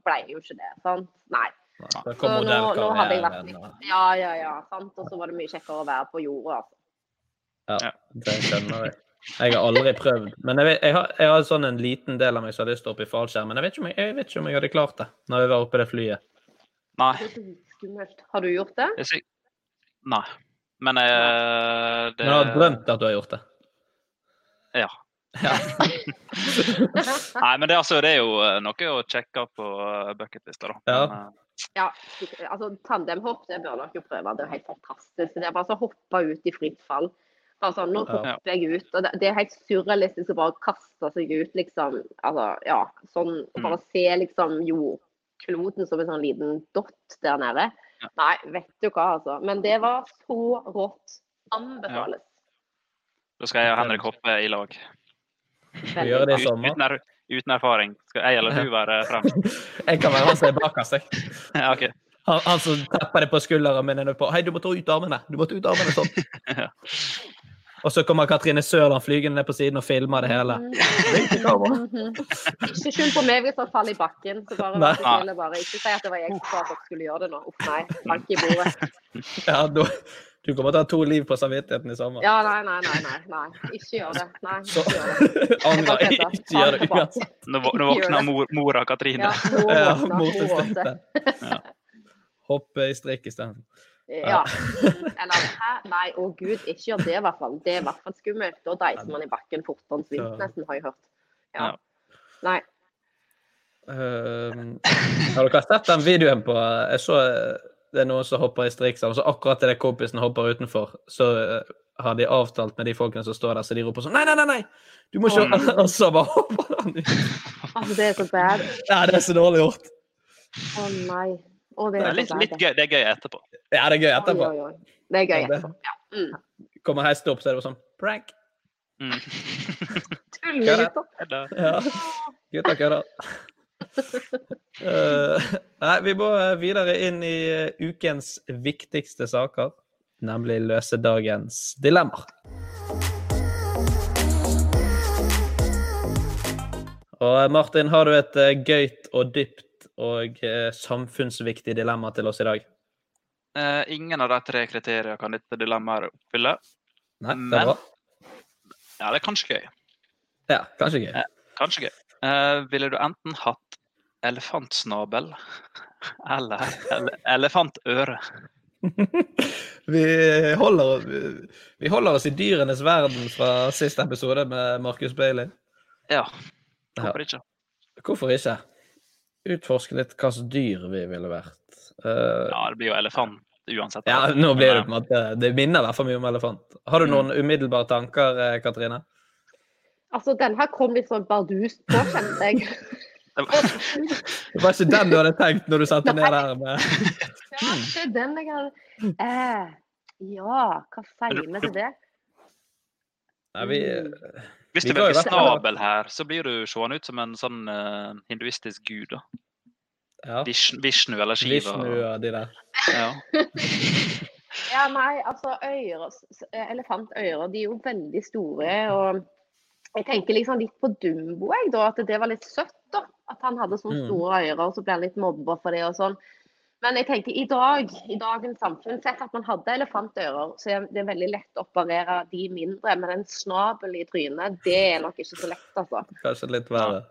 ble jeg jo ikke det. sant? Nei. Så nå, nå hadde jeg vært litt Ja, ja, ja. Sant? Og så var det mye kjekkere å være på jorda. Altså. Ja, det skjønner jeg. Jeg har aldri prøvd. Men jeg, vet, jeg, har, jeg har sånn en liten del av meg som har lyst til å hoppe i fallskjerm. Men jeg vet, ikke om jeg, jeg vet ikke om jeg hadde klart det når jeg var oppe i det flyet. Nei. Det er dritskummelt. Har du gjort det? Det. Nei. Men eh, det Men du har drømt at du har gjort det. Ja. Nei, men det, altså, det er jo eh, noe å sjekke på eh, bucketlista, da. Ja. Men, eh, Ja, altså tandemhopp det bør dere jo prøve. Det er helt fantastisk. Det er bare å hoppe ut i fritt fall. Bare sånn, nå Ja. hopper jeg ut. og det, det er helt surrealistisk å bare kaste seg ut, liksom. Altså, ja, sånn, og Bare se liksom jordkloden som en sånn liten dott der nede. Nei, vet du hva, altså. Men det var så rått. Anbefales. da skal jeg og Henrik hoppe i lag. Vi gjør det i sommer. Uten, er, uten erfaring. Skal jeg eller du være frem? Jeg kan være han som er bakerst. jeg. Ja, okay. Han, han som tepper deg på skulderen min. på Hei, du må ta ut armene! Du må ta ut armene sånn. Og så kommer Katrine Sørland flygende ned på siden og filmer det hele. Mhm. Ikke skyld på meg hvis han faller i bakken. så bare Nei. og bare Ikke si at det var jeg som sa at dere skulle gjøre det nå. Uff, nei. Bank i bordet. Ja, du, du kommer til å ha to liv på samvittigheten i sommer. Ja, nei, nei, nei. nei, nei. Ikke gjør det. Nei, ikke gjør det. angrer Jeg jeg. Ikke gjør det uansett. Nå, nå våkner mor, mora Katrine. Ja, må Ja, våkne, må motinstinktet. våkne. Hoppe i strikk isteden. Ja. Eller hæ? Nei, å gud, ikke gjør det i hvert fall. Det er i hvert fall skummelt. Da deiser man i bakken fortere enn svint, nesten, har jeg hørt. Ja. Nei. Ehm, har dere sett den videoen på Jeg så eh, det er noen som hopper i strik sammen, så akkurat idet kompisen hopper utenfor, så eh, har de avtalt med de folkene som står der, så de roper sånn Nei, nei, nei! nei! Du må ikke Og så bare hopper han ut. Altså, det er så bad. Ja, det er så dårlig gjort. Å nei. Det Det er litt, litt gøy. Det er gøy etterpå. Ja, det er gøy etterpå. Oi, oi, oi. Det er gøy Ja, det- etterpå. Ja. Mm. Kommer hesten opp, så er det bare sånn prank. Mm. Tullegutter. Ja. Gutta kødder. uh, nei, vi må eh, videre inn i eh, ukens viktigste saker, nemlig løse dagens dilemmaer. Og eh, Martin, har du et eh, gøyt og dypt og eh, samfunnsviktig dilemma til oss i dag? Eh, ingen av de tre kriteriene kan dette dilemmaet oppfylle. Nei, det er Men- bra. Ja, det er kanskje gøy. Ja, kanskje gøy. Kanskje gøy. Eh, ville du enten hatt elefantsnabel eller ele elefantøre? Vi holder, vi holder oss i dyrenes verden fra siste episode med Marcus Bailey. Ja, hvorfor ikke? Hvorfor ikke? Utforske litt hva slags dyr vi ville vært. Uh, Ja, det blir jo elefant uansett. ja, nå blir det på en måte Det minner i hvert fall mye om elefant. Har du noen umiddelbare tanker, eh, Katrine? Altså, den her kom litt sånn bardust på, kjente jeg. det- var ikke den du hadde tenkt når du satte ned der med Ja, det er den jeg hadde eh, Ja, hva sier vi til det? Nei, vi, Hvis du velger snabel her, så blir du seende ut som en sånn uh, hinduistisk gud. da. ja, Vishnu, Vishnu eller Shiva. Vishnu og de der. Ja. Ja, nei, altså øyre, elefantører, de er jo veldig store. og jeg tenker liksom litt på Dumbo, jeg, da, at det var litt søtt. da, At han hadde sånne Mm. store ører, og så ble han litt mobba for det og sånn. Men jeg tenker i dag, i dagens samfunn, sett at man hadde elefantører, så er det veldig lett å operere de mindre. Men en snabel i trynet, det er nok ikke så lett, altså. Kanskje litt verre.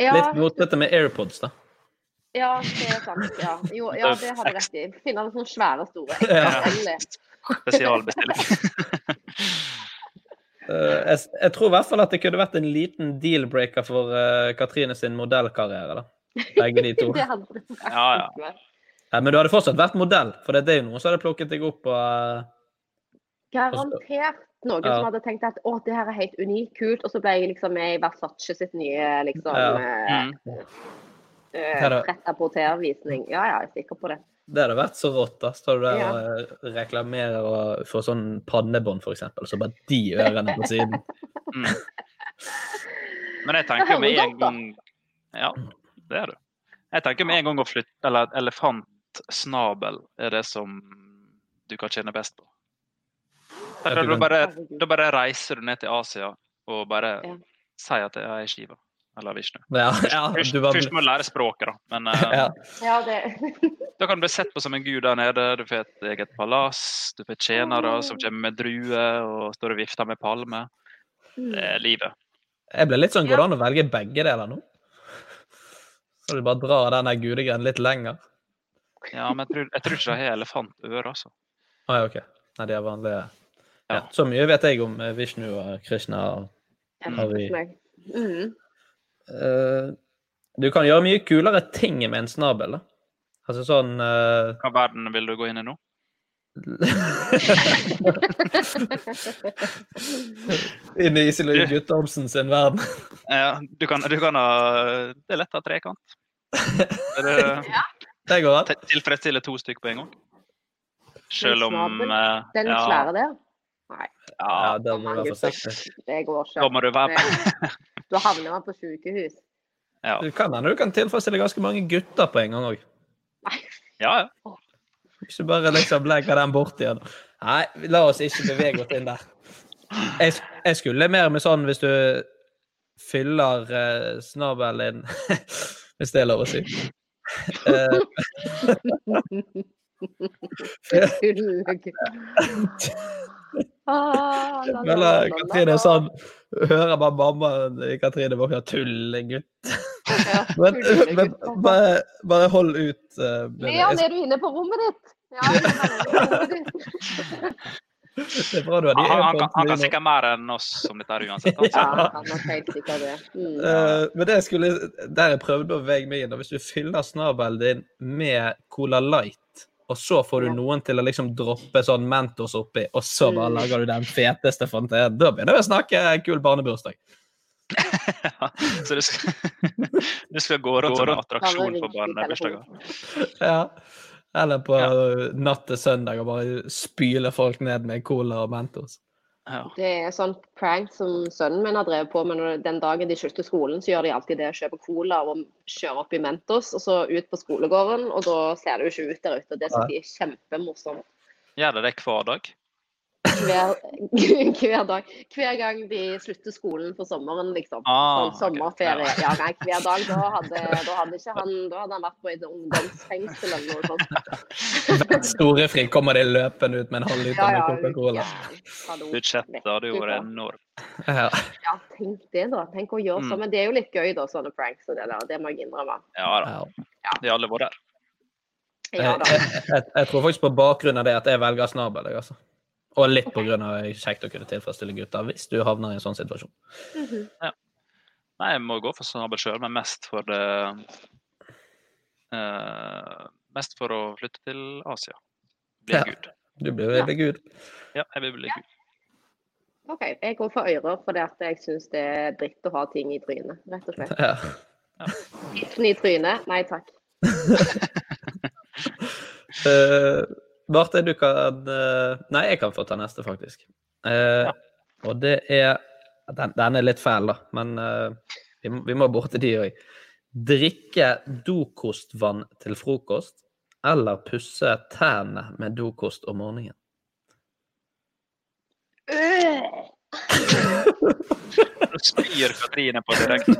Ja, Litt mot dette med AirPods, da. ja det er sant. Ja, jo, ja det har du rett i. Finne sånne svære, store. Ja. Spesialbestilling. Eh, jeg, jeg tror i hvert fall at det kunne vært en liten deal-breaker for eh, Katrine sin modellkarriere. da. Begge de to. Det hadde det vært. Ja, ja. Men du hadde fortsatt vært modell, for det er jo noen som hadde plukket deg opp. Og, eh, Garantert noen Ja. som hadde tenkt at å, det her er helt unikt, kult, og så ble jeg liksom med i Versace sitt nye liksom Ja. eh, Mm. portervisning. Ja, ja, jeg er sikker på det. det hadde vært så rått. da. Står du der Ja. og reklamerer og får sånn pannebånd, f.eks., så bare de ørene på siden. Mm. Men jeg tenker med en gang Ja, det er det. Jeg tenker med en gang å flytte Eller elefantsnabel er det som du kan tjene best på. Da, bare, da bare reiser du ned til Asia og bare Ja. sier at jeg er Shiva. Eller Vishnu. Ja, ja, Først, du var først må du lære språket, da. Men uh, ja. Ja, det da kan du bli sett på som en gud der nede. Du får et eget palass, du får tjenere som kommer med druer og står og vifter med palmer. Det er livet. Jeg ble litt sånn, Går det an å velge begge deler nå? Så du bare drar den gudegreien litt lenger? Ja, men jeg tror, jeg tror ikke de har elefantører, altså. Ah, ja, OK. Nei, de er vanlige. Ja. Så mye vet jeg om eh, Vishnu og Krishna. Har vi. Mm. Uh, du kan gjøre mye kulere ting med en snabel. da. Altså sånn uh... Hva verden vil du gå inn i nå? Inn i Iselin Guttormsen sin verden. Ja, du kan, du kan ha Det er lett å ha trekant. Er det, Det går an. Tilfredsstille to stykker på en gang. Selv om uh, Den ja, svære der? Nei. Ja, den må du være forsiktig. Det går ikke. Da må du være på. Da havner man på sykehus. ja. Du kan hende du kan tilfredsstille ganske mange gutter på en gang òg. ja, ja. Hvis du bare liksom legger den bort igjen. Nei, la oss ikke bevege oss inn der. Jeg, jeg skulle mer med sånn hvis du fyller uh, snabelen Hvis det er lov å si. Eh, Ah, la, Katrine sånn Hører bare mammaen i Katrine våkne tullegutt. Ja, Men, men bare, bare hold ut. Uh, Leon, er du inne på rommet ditt? Ja, jeg er inne på rommet ditt. Det er bra du har de Han, han, kan, han kan sikkert mer enn oss om dette her uansett. Altså. Ja, han har helt sikkert det. Mm. Uh, men det jeg skulle, der jeg prøvde å veie meg inn, og hvis du fyller snabelen din med Cola Light, og så får du Ja. noen til å liksom droppe sånn Mentos oppi, og så bare Mm. lager du den feteste fontenen, da begynner vi å snakke kul barnebursdag. Så du skal, du skal gå rundt som en attraksjon for barnebursdager. Ja. Eller på natt til søndag og bare spyle folk ned med Cola og Mentos. Ja. Det er sånn prank som sønnen min har drevet på med. Den dagen de slutter skolen, så gjør de alltid det. Kjøper cola og kjører opp i Mentos, og så ut på skolegården. Og da ser det jo ikke ut der ute. Det synes de er kjempemorsomt. Gjør det det hver dag? Hver, hver dag. Hver gang de slutter skolen for sommeren, liksom. Ah, sånn sommerferie. Ja, nei, hver dag. Da hadde, da hadde ikke han Da hadde han vært på et ungdomsfengsel eller noe sånt. Storefri kommer de løpende ut med en halv liter Ja, med ja, Coca-Cola. Hallo. Budsjettet hadde jo du vært enormt. Ja. Ja, tenk det, da. Tenk å gjøre Mm. sånn. Men det er jo litt gøy, da, sånne pranks og det der. Det må jeg innrømme. Ja da. Ja. De alle var der. Ja Jeg, jeg, jeg, tror faktisk på bakgrunn av det at jeg velger snabel. Altså. Og litt det er kjekt å kunne tilfredsstille gutter hvis du havner i en sånn situasjon. Mhm. Nei, jeg må gå for snabel sjøl, men mest for det uh, Mest for å flytte til Asia. Bli Ja. gud. Du blir veldig gud. Ja, jeg vil bli gud. OK, jeg går for ører fordi at jeg syns det er dritt å ha ting i trynet, rett og slett. Ja. Tissen i trynet, nei takk. Eh, Marte, du kan eh, Nei, jeg kan få ta neste, faktisk. Eh, Og det er den, den er litt fæl, da, men eh, vi, vi må borti de òg. Drikke dokostvann til frokost eller pusse tærne med dokost om morgenen? Øh! Nå spyr Katrine på direkten.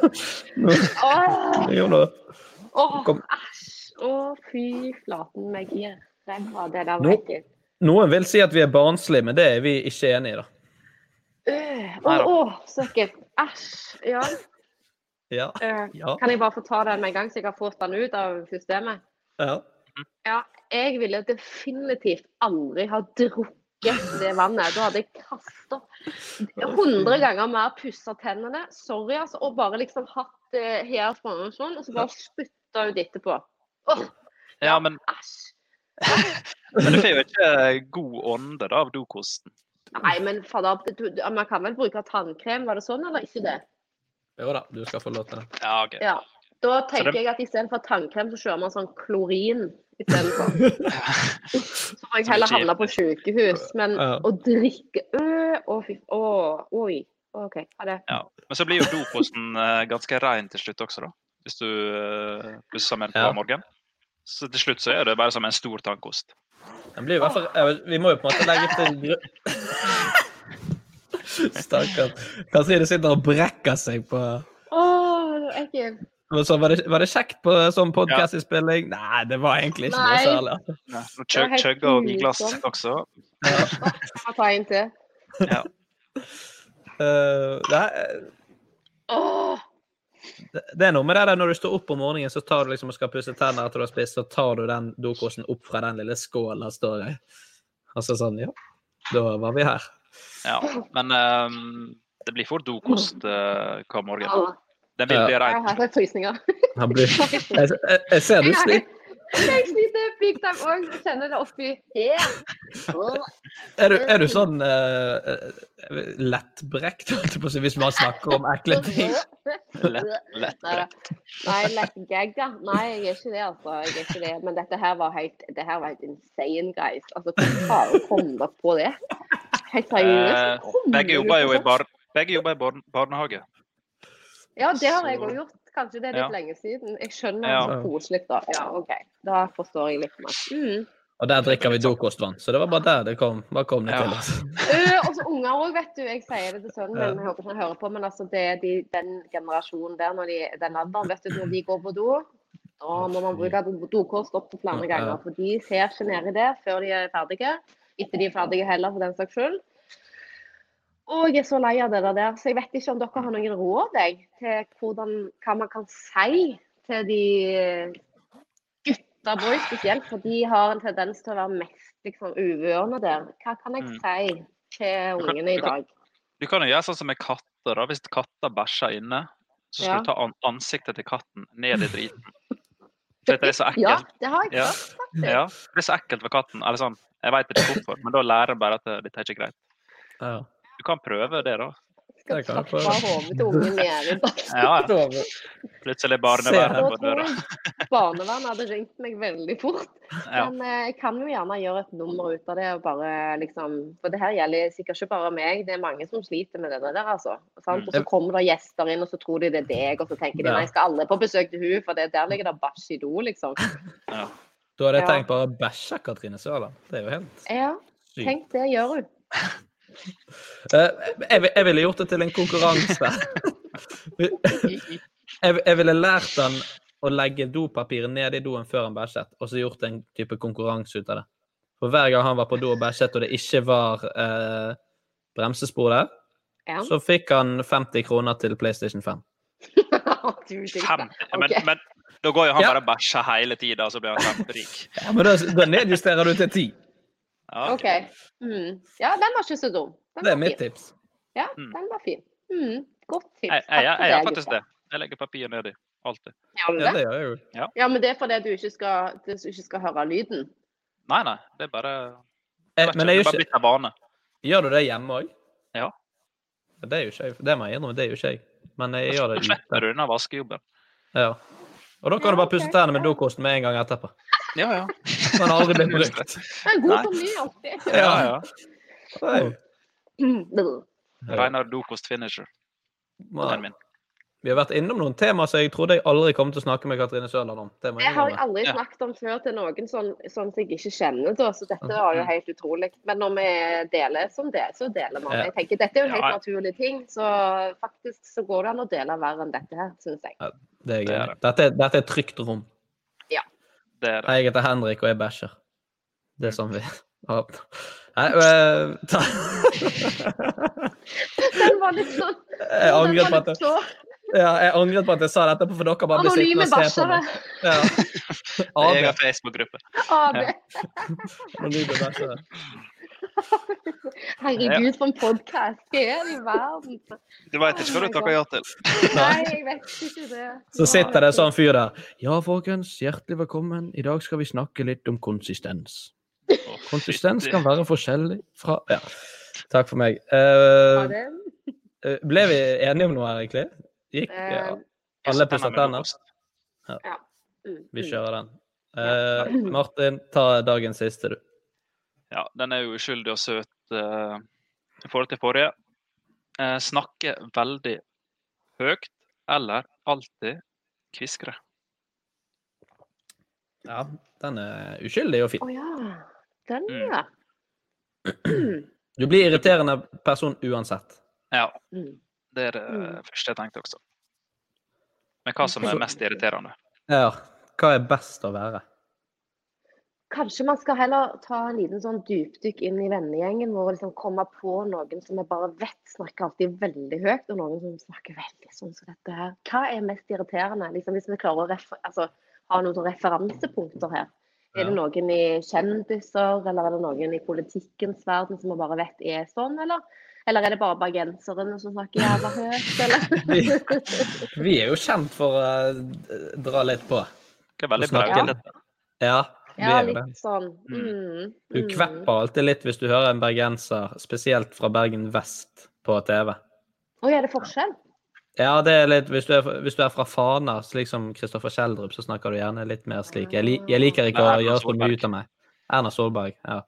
Å, fy flaten meg Det Nå- var ekkelt. Noen vil si at vi er barnslige, men det er vi ikke enig i, da. Øh, Å, å, så ekkelt. Æsj. Ja. Ja. øh, Ja. Kan jeg bare få ta den med en gang, så jeg har fått den ut av systemet? ja. Ja, jeg ville definitivt aldri ha drukket det vannet. Da hadde jeg kasta 100 ganger mer pussa tennene. Sorry, altså. Og bare liksom hatt eh, her framme og sånn, og så bare spytta ut etterpå. Åh, Ja, men, æsj. men du får jo ikke god ånde da, av dokosten. Nei, men fader, man kan vel bruke tannkrem, var det sånn, eller ikke det? Jo da, du skal få lov til det. Ja, OK. Ja. Da tenker det- jeg at istedenfor tannkrem, så kjører man sånn klorin istedenfor. Så får jeg heller havne på sykehus. Men Ja. å drikke øh, Å, fy Å, oi. OK. Ha det. Ja. Men så blir jo dokosten eh, ganske rein til slutt også, da. Hvis du pusser med den på hver morgen. Så til slutt så er det bare som en stor tannkost. Den blir i hvert fall, vi må jo på en måte legge til grunn Stakkars. Katrine sitter og brekker seg på Åh, ekkelt. Så var, det, var det kjekt på sånn podkastinnspilling? Nei, det var egentlig ikke noe Nei. særlig. altså. Ja, nå chug, chugga vi glass også. Ja. Jeg tar en til. Ja. Uh, det Åh, det, det er noe med det der når du står opp om morgenen så tar du liksom og skal pusse tenner etter du har spist, så tar du den dokosten opp fra den lille der står i. Altså sånn, ja. Da var vi her. Ja, men um, det blir fort dokost uh, hver morgen. Den vil bli rein. Jeg har frysninger. Jeg, jeg, jeg ser du sliter. Jeg sliter big time òg. Kjenner det oppi her. Åh. Er du, er du sånn uh, lettbrekt, hvis man snakker om ekle ting? Lett, Nei, lettgegga. Nei, jeg er ikke det, altså. Jeg er ikke det. Men dette her var helt, det her var helt insane, guys. Altså, hvordan kom dere på det? Helt seriøst. Eh, begge jobber jo i, bar begge jobber i bar barnehage. Ja, det har jeg òg gjort. Kanskje det er litt Ja. lenge siden. Jeg skjønner Ja. så koselig, da. Ja, OK. Da forstår jeg litt mer. Mm. Og der drikker vi dokostvann, så det var bare der det kom. Bare kom det Ja. til. oss. Øh, og så unger òg, vet du. Jeg sier det til sønnen min, jeg håper han hører på, men altså, det er de, den generasjonen der, når de, den alderen, vet du, når de går på do, da må man bruke do- dokost opp til flere ganger. For de ser ikke nedi det før de er ferdige. Etter de er ferdige heller, for den saks skyld. Og jeg er så lei av det der. Så jeg vet ikke om dere har noen råd jeg, til hvordan, hva man kan si til de gutta boys spesielt, for de har en tendens til å være mest liksom uvørende der. Hva kan jeg Mm. si til ungene i dag? Du kan jo gjøre sånn som med katter. da. Hvis katter bæsjer inne, så skal Ja. du ta an ansiktet til katten ned i driten. For det er så Ja, ekkelt. det har jeg Ja. hørt, faktisk. Ja, det er så ekkelt for katten. Eller sånn, jeg veit ikke hvorfor, men da lærer jeg bare at dette er ikke greit. Ja. Du kan prøve det, da. Skal Det kan jeg tappe hodet til ungen nede i bakken. Ja, ja. Plutselig Se er barnevernet Da på døra. barnevernet hadde ringt meg veldig fort. Ja. Men eh, jeg kan jo gjerne gjøre et nummer ut av det. og bare liksom, For det her gjelder sikkert ikke bare meg, det er mange som sliter med det der. altså. Sant? Og så kommer det gjester inn, og så tror de det er deg, og så tenker de Ja. nei, skal alle på besøk til hun, for det, der ligger det bæsj i do, liksom. Ja. Da hadde jeg tenkt bare å bæsje Katrine Sørland. Det er jo helt Ja, sykt. tenk det gjør hun. Eh, jeg, jeg ville gjort det til en konkurranse. jeg, jeg ville lært han å legge dopapiret ned i doen før han bæsjet, og så gjort en type konkurranse ut av det. For hver gang han var på do og bæsjet, og det ikke var eh, bremsespor der, Ja. så fikk han 50 kroner til PlayStation 5. du, du, 50. Men, okay. men da går jo han Ja. bare og bæsjer hele tida, så blir han kjemperik. Ja, men da, da nedjusterer du til 10. Ja, OK. Mm. Ja, den var ikke så dum. Den Det er mitt tips. Ja, Mm. den var fin. Mm. Godt tips. Jeg, jeg, jeg, jeg gjør faktisk det. Jeg legger papir nedi. Alltid. Ja, det? gjør jeg jo. Ja, men det er fordi du ikke skal, du ikke skal høre lyden. Nei, nei. Det er bare jeg, Men det er gjør, ikke, blitt en vane. gjør du det hjemme òg? Ja. Det er jo ikke jeg. Det må jeg innrømme, det er jo ikke jeg. Men jeg gjør det slipper ute. du unna vaskejobben. Ja. Og da kan du bare pusse tennene med dokosten med en gang etterpå. Ja, ja. Den har aldri blitt brukt. Det er god for på ny alltid. ja, ja. Mm. Reinar dokost finisher. Den min. Vi har vært innom noen temaer som jeg trodde jeg aldri kom til å snakke med Katrine Sørland om. Det jeg har jeg aldri Ja. snakket om før til noen sånn, sånn som jeg ikke kjenner, da. Så dette var jo helt utrolig. Men når vi deler som det, så deler man. Jeg tenker Dette er jo en helt Ja. naturlig ting, så faktisk så går det an å dele verre enn dette her, syns jeg. Det er er. Dette, dette er et trygt rom. Det er det. Jeg heter Henrik, og jeg bæsjer. Det er sånn vi har Nei, øh, ta... Den var litt sånn Jeg angret på at jeg, så ja, jeg angret på at jeg sa dette, for dere bare ble sittende og se på meg. Ja. Er AB. Facebook-gruppe. AB. Anonyme bæsjere. Herregud, for en podkast. Hva er det i verden? Du veit ikke hva du takker ja til. Nei, jeg vet ikke det. Så sitter det en sånn fyr der. Ja, folkens, hjertelig velkommen. I dag skal vi snakke litt om konsistens. Konsistens kan være forskjellig fra Ja. Takk for meg. Eh, eh, ble vi enige om noe her, egentlig? Gikk ja. Eh, alle pusset tenner? Ja. Vi mm. kjører den. Uh, Martin, ta dagens siste, du. Ja, den er jo uskyldig og søt eh, i forhold til forrige. Eh, snakke veldig høyt eller alltid kviskre. Ja, den er uskyldig og fin. Å ja. Den, Mm. ja. Du blir irriterende person uansett. Ja, Mm. det er det Mm. første jeg tenkte også. Men hva som er mest irriterende. Ja. Hva er best å være? Kanskje man skal heller ta en liten sånn dypdykk inn i vennegjengen vår og liksom komme på noen som vi bare vet snakker alltid veldig høyt, og noen som snakker veldig sånn som dette her. Hva er mest irriterende? Liksom hvis vi klarer å refer altså, ha noen referansepunkter her. Er det noen i kjendiser, eller er det noen i politikkens verden som vi bare vet er sånn, eller? Eller er det bare bergenserne som snakker jævla høyt, eller? Vi, vi er jo kjent for å dra litt på. Det er veldig bra. Ja, vi Ja, det. litt sånn. Mm, Du mm. kvepper alltid litt hvis du hører en bergenser, spesielt fra Bergen vest, på TV. Oi, er det forskjell? Ja, det er litt Hvis du er, hvis du er fra Fana, slik som Kristoffer Kjeldrup, så snakker du gjerne litt mer slik. Jeg, li, jeg liker ikke å gjøre så mye ut av meg. Erna Solberg, ja.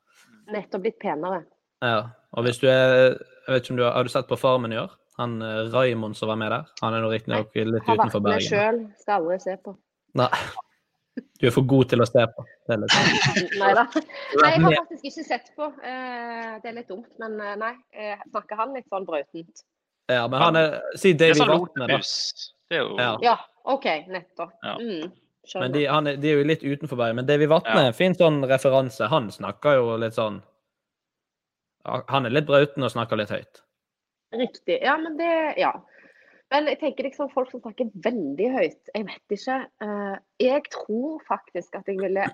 Nettopp blitt penere. ja. Og hvis du er jeg vet ikke om du har, har du sett på Farmen i år? Han eh, Raymond som var med der? Han er nå riktignok litt Har vært med Bergen. sjøl, skal aldri se på. Nei. Du er for god til å se på. Det er sånn. Nei da. Nei, jeg har faktisk ikke sett på. Eh, Det er litt dumt, men eh, nei. eh, Snakker han litt sånn brøtent? Ja, men han er Si Davy sånn Vatne, da. Det er jo Ja. Ja, OK. Nettopp. Ja. Mm, Men de, han er, de er jo litt utenfor Bergen. Men Davy Vatne Ja. fin sånn referanse. Han snakker jo litt sånn Han er litt brauten og snakker litt høyt. Riktig. Ja, men det Ja. Men jeg tenker liksom folk som snakker veldig høyt. Jeg vet ikke. eh, Jeg tror faktisk at jeg ville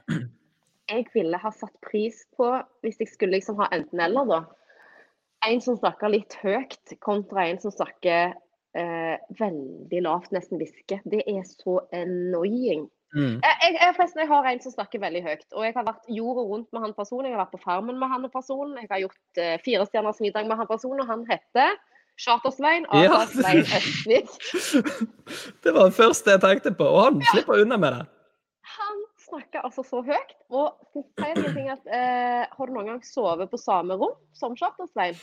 Jeg ville ha satt pris på, hvis jeg skulle liksom ha enten-eller, da. En som snakker litt høyt, kontra en som snakker eh, veldig lavt, nesten hvisker. Det er så annoying. Mm. Jeg, jeg, jeg, jeg har en som snakker veldig høyt. Og jeg har vært jorda rundt med han personen. Jeg har vært på Farmen med han personen. Jeg har gjort eh, fire stjerners middag med han personen, og han heter Charter-Svein. Ja. Svein Østvik. Det var det første jeg tenkte på, og han slipper unna med det. Han snakker altså så høyt. Og skal jeg si en ting at, eh, har du noen gang sovet på samme rom som Charter-Svein?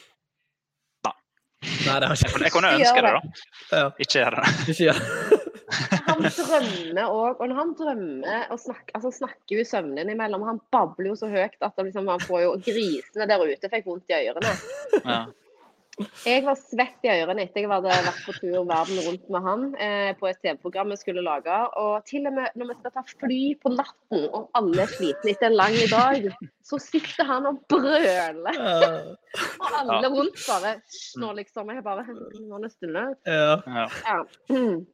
Nei, det har ikke Jeg kunne ønske det, det. da. ja. Ikke gjør det. Ikke gjør Han drømmer òg. Og når han drømmer og snakker, altså snakker jo i søvnen innimellom, han babler jo så høyt at det liksom, han får jo Grisene der ute fikk vondt i ørene. Ja. Jeg var svett i ørene etter jeg hadde vært på tur verden rundt med han eh, på et TV-program vi skulle lage. Og til og med når vi skal ta fly på natten og alle er slitne etter en lang dag, så sitter han og brøler. Og alle rundt bare nå, liksom. Jeg bare Nå er det stille. Ja. Ja. Mm.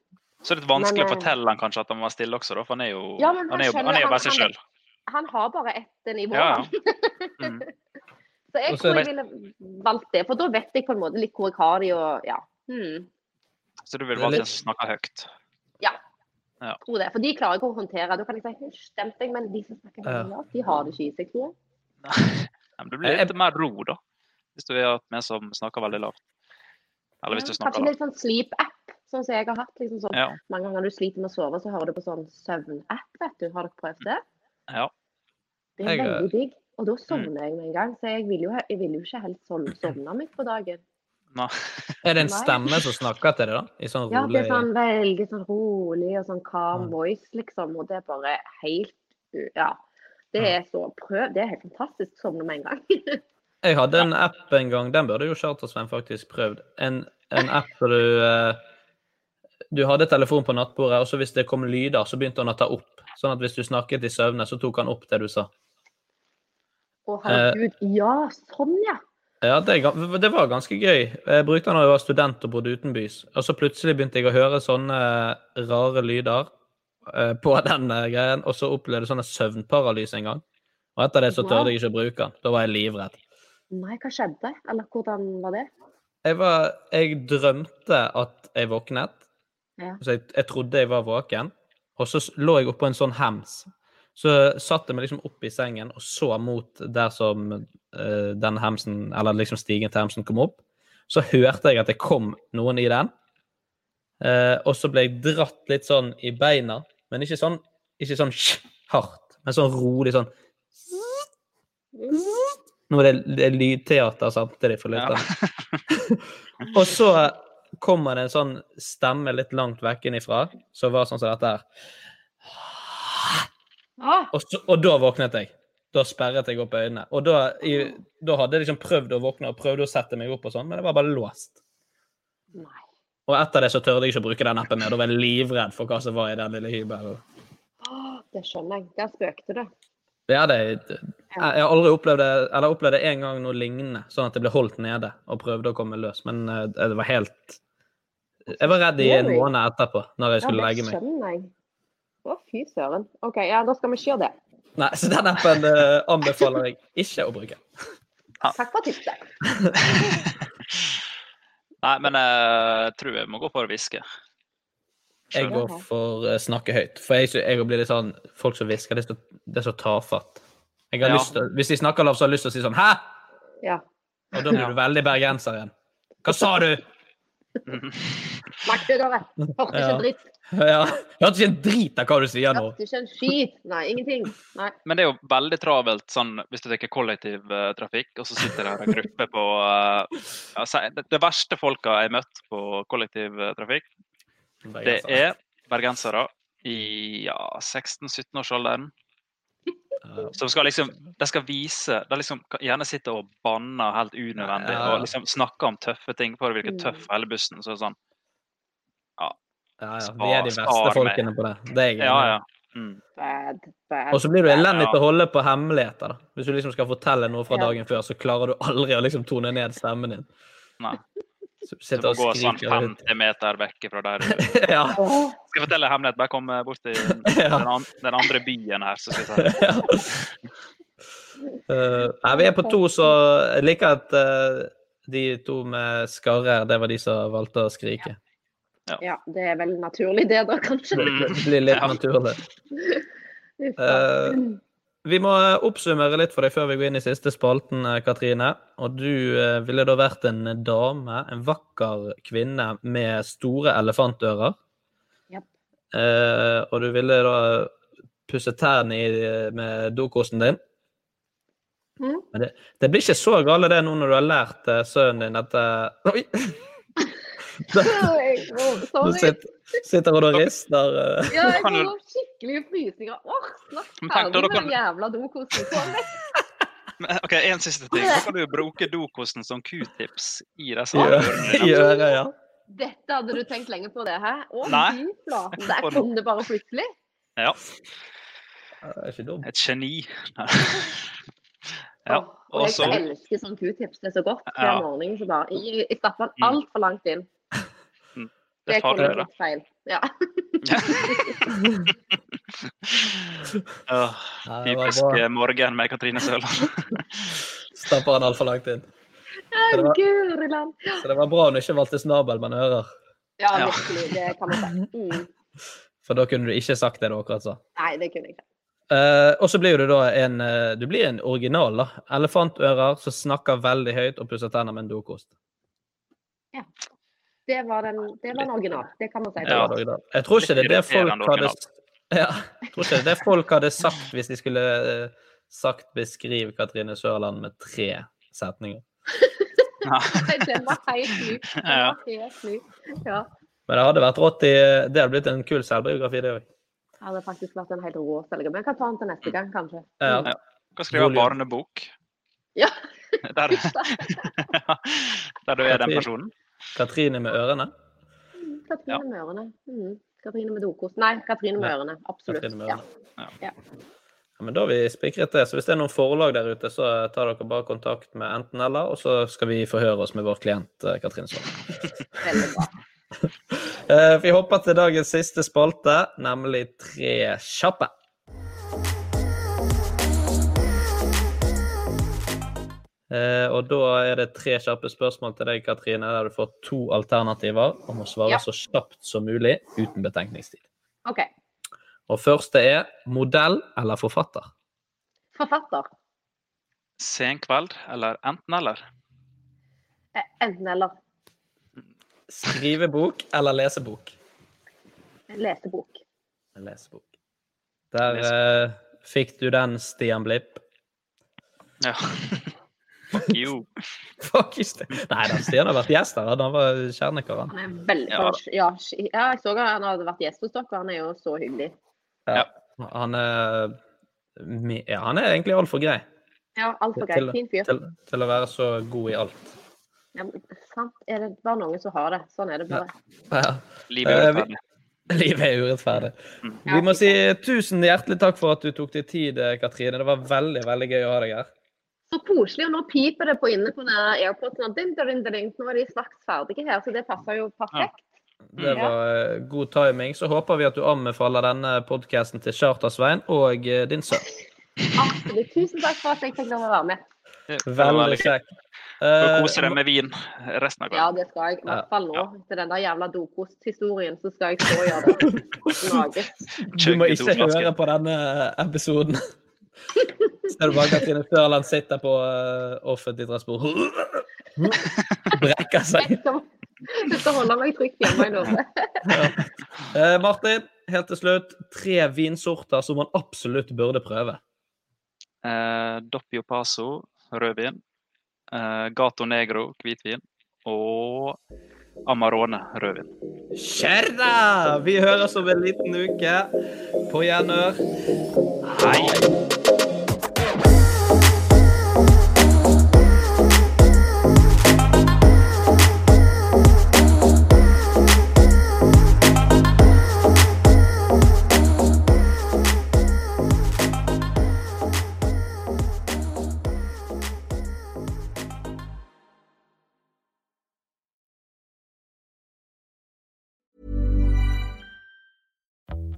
Så er det litt vanskelig Men, å eh, fortelle han kanskje at han var stille også, da, for han er jo, Ja, han, han er jo, han er jo bare seg han- sjøl. Han har bare ett nivå. Ja, ja. Så jeg tror jeg ville valgt det, for da vet jeg på en måte litt hvor jeg har de og ja. Hmm. Så du vil valgt litt- en som snakker høyt? Tror det. For de klarer ikke å håndtere. Da kan jeg si hysj, demp deg, men de som snakker høyt, de har det ikke i seg, tror jeg. Nei, men det blir litt mer ro, da. Hvis du er med som snakker veldig lavt. Eller hvis du Ja, snakker Kanskje litt sånn sleep-app, sånn som jeg har hatt. liksom sånn. Ja. Mange ganger du sliter med å sove, så hører du på sånn søvn-app, vet du. Har dere prøvd det? Ja. Det er Jeg, veldig digg. Og Mm. da sovner jeg med en gang, så jeg vil jo, jeg vil jo ikke helt sovne midt på dagen. Nei. Er det en stemme som snakker til deg, da? I sånn Ja, det er sånn veldig sånn rolig og sånn calm Ja. voice, liksom. Og det er bare helt Ja. Det er så prøv. Det er helt fantastisk sovne med en gang. Jeg hadde en app en gang, den burde jo Charter-Svein faktisk prøvd. En, en app hvor du eh, Du hadde telefon på nattbordet, og så hvis det kom lyder, så begynte han å ta opp. Sånn at hvis du snakket i søvne, så tok han opp det du sa. Å herregud. Ja, sånn ja. Ja, det, det var ganske gøy. Jeg brukte den da jeg var student og bodde utenbys. Og så plutselig begynte jeg å høre sånne rare lyder eh, på den eh, greien, og så opplevde jeg sånne søvnparalyse en gang. Og etter det så tørde jeg ikke å bruke den. Da var jeg livredd. Nei, hva skjedde? Eller hvordan var det? Jeg, var, jeg drømte at jeg våknet. Ja. Så jeg, jeg trodde jeg var våken. Og så lå jeg oppå en sånn hems. Så satt jeg meg liksom opp i sengen og så mot der som uh, den hemsen, eller liksom stigen til hemsen kom opp. Så hørte jeg at det kom noen i den. Uh, og så ble jeg dratt litt sånn i beina, men ikke sånn, ikke sånn hardt, men sånn rolig sånn Nå er det, det er lydteater samtidig for Ja. og så kommer det en sånn stemme litt langt vekk innifra som var sånn som dette her. Ah, Og, så, og da våknet jeg. Da sperret jeg opp øynene. Og da, i, da hadde jeg liksom prøvd å våkne og prøvde å sette meg opp og sånn, men det var bare låst. nei. Og etter det så tørde jeg ikke å bruke den appen mer. Da var jeg livredd for hva som var i den lille hybelen. Ah, det skjønner jeg. Der spøkte det. Ja, det, jeg jeg har aldri opplevd det, eller opplevd det en gang noe lignende, sånn at det ble holdt nede og prøvde å komme løs. Men eh, det var helt Jeg var redd i en måned etterpå, når jeg skulle det legge meg. skjønner jeg. Å, fy søren. OK, ja, da skal vi ikke gjøre det. Nei, så den appen uh, anbefaler jeg ikke å bruke. Takk for tipset. Nei, men jeg tror jeg må gå for å hviske. Jeg går for å snakke høyt. For jeg, jeg blir litt sånn Folk som hvisker, det, er så- det er så tafatt. Jeg har Ja. lyst til, hvis de snakker lavt, så har jeg lyst til å si sånn Hæ?! Ja. Og da blir du veldig bergenser igjen. Hva sa du?! Snakk dere! Hørte ikke dritt. Ja, Hørte ikke en drit av hva du sier nå. Hørte ikke en skit. Nei, ingenting. Nei. Men det er jo veldig travelt sånn, hvis du tar kollektivtrafikk, og så sitter det en gruppe på eh, ja, det, det verste folka jeg har møtt på kollektivtrafikk, det er bergensere i ja, 16-17-årsalderen. Som skal liksom, de skal vise De liksom gjerne sitter og banner helt unødvendig Ja. og liksom snakker om tøffe ting for å virke Mm. tøff hele bussen. Så sånn Ja, ja. Vi er de beste folkene på det. Det er jeg enig. Ja, ja. Mm. Bad, bad. Og så blir du elendig til å holde på hemmeligheter. da. Hvis du liksom skal fortelle noe fra Ja. dagen før, så klarer du aldri å liksom tone ned stemmen din. Nei. Så Du må og gå sånn 50 meter vekk fra der du Ja. Skal jeg fortelle en hemmelighet? Bare kom bort til Ja. den, andre byen her, så skal jeg si det. Eh, nei, vi er på to, så jeg liker at uh, de to med skarrer, det var de som valgte å skrike. Ja, det er vel naturlig det, da, kanskje. Det blir litt Ja. naturlig. Uh. Eh, vi må oppsummere litt for deg før vi går inn i siste spalten, eh, Katrine. Og du uh, ville da vært en dame, en vakker kvinne med store elefantører. Yep. Uh, og du ville da pusse tærne i, med dokosten din. Mm. Men det, det blir ikke så gale det nå når du har lært eh, sønnen din dette Oi! Nå sitter, sitter hun og rister. eh. Ja, jeg får skikkelig frysninger. Åh, snakk ferdig med den jævla dokosen. Lett. Men, OK, en siste ting. Nå kan du bruke dokosen som q-tips i disse I ø- ørene I dine. øret, ja. Dette hadde du tenkt lenge på, det, her? Å, Nei. fy flate. Der kom det bare plutselig. Ja, Det er ikke dumt. et geni. Ja, og jeg elsker sånn q-tips. Det er så godt hver Ja. morgen. Så bare, jeg, jeg stapper den Mm. altfor langt inn. Det er gått feil. Ja. Åh, Ja, Typisk eh, morgen med Katrine Sørland. Stapper han altfor langt inn. Så det, var, så det var bra hun ikke valgte snabel, men ører. Ja, Ja. virkelig. Det kan man si. Mm. For da kunne du ikke sagt det du akkurat sa. Nei, det kunne jeg ikke. Uh, og så blir du da en uh, Du blir en original, da. Elefantører som snakker veldig høyt og pusser tenner med en dokost. Det var, den, det var en original. Det kan man si. Original. Jeg tror ikke det er det folk hadde ja, jeg tror ikke det er det folk hadde sagt hvis de skulle eh, sagt 'beskriv Katrine Sørland' med tre setninger. Nei, den var helt ny. Den var helt ny. Ja. Men det hadde vært rått i Det hadde blitt en kul selvbiografi, det òg. Det hadde faktisk vært en helt rå selger. Men jeg kan ta den til neste gang, kanskje. Ja. Ja. Kan skrive Volume. barnebok. Ja. Der, der du er den personen. Katrine med ørene. Katrine med ørene. Mm. Katrine med dokost. Nei, Katrine med ørene. Absolutt. Katrine med ørene. Ja. Ja, men Da har vi spikret det. Så hvis det er noen forlag der ute, så tar dere bare kontakt med enten-eller, og så skal vi forhøre oss med vår klient eh. Veldig bra. Eh, Vi hopper til dagens siste spalte, nemlig Tre kjappe. Eh, Og da er det tre kjappe spørsmål til deg, Katrine, der du får to alternativer om å svare Ja. så kjapt som mulig uten betenkningstid. OK. Og første er modell eller forfatter? Forfatter. Senkveld eller enten-eller? Eh, Enten eller. Skrivebok eller lesebok? Lesebok. Lesebok. Der eh, fikk du den, Stian Blipp. Ja. Fuck you. Fuck you. Nei da, Stian har vært gjest her. Han var kjerniker, han. Han veldig Ja. jeg så han hadde vært gjest hos dere. Han er jo så hyggelig. Ja. Han er Ja, han er egentlig altfor grei Ja, altfor grei. Fin fyr. til, til å være så god i alt. Ja, sant. Er det bare noen som har det? Sånn er det bare. Ja. Livet er Eh, urettferdig. Livet er urettferdig. Vi må si tusen hjertelig takk for at du tok deg tid, eh, Katrine. Det var veldig veldig gøy å ha deg her. Så koselig. Og nå piper det på inne på airporten. Ding. Nå er de straks ferdige her, så det passer jo perfekt. Det var eh, god timing. Så håper vi at du anbefaler denne podkasten til Charter-Svein og eh, din sønn. Absolutt. Tusen takk for at jeg fikk lov å være med. Veldig kjekt. Du kose koser deg med vin resten av Ja, det skal jeg. I hvert fall nå. Etter den der jævla dokosthistorien, så skal jeg stå og gjøre det. Naget. Du må ikke høre på denne episoden. Ser du bare Katrine Førland, sitter på uh, offentlig transport Brekker seg. Dette holder jeg meg trygt hjemme i Norge. Eh, Martin, helt til slutt. Tre vinsorter som man absolutt burde prøve. Eh, Doppio Paso, rødvin. Eh, Gato Negro, hvitvin. Og Amarone, rødvin. Kjør da! Vi høres om en liten uke. På gjenhør. Hei!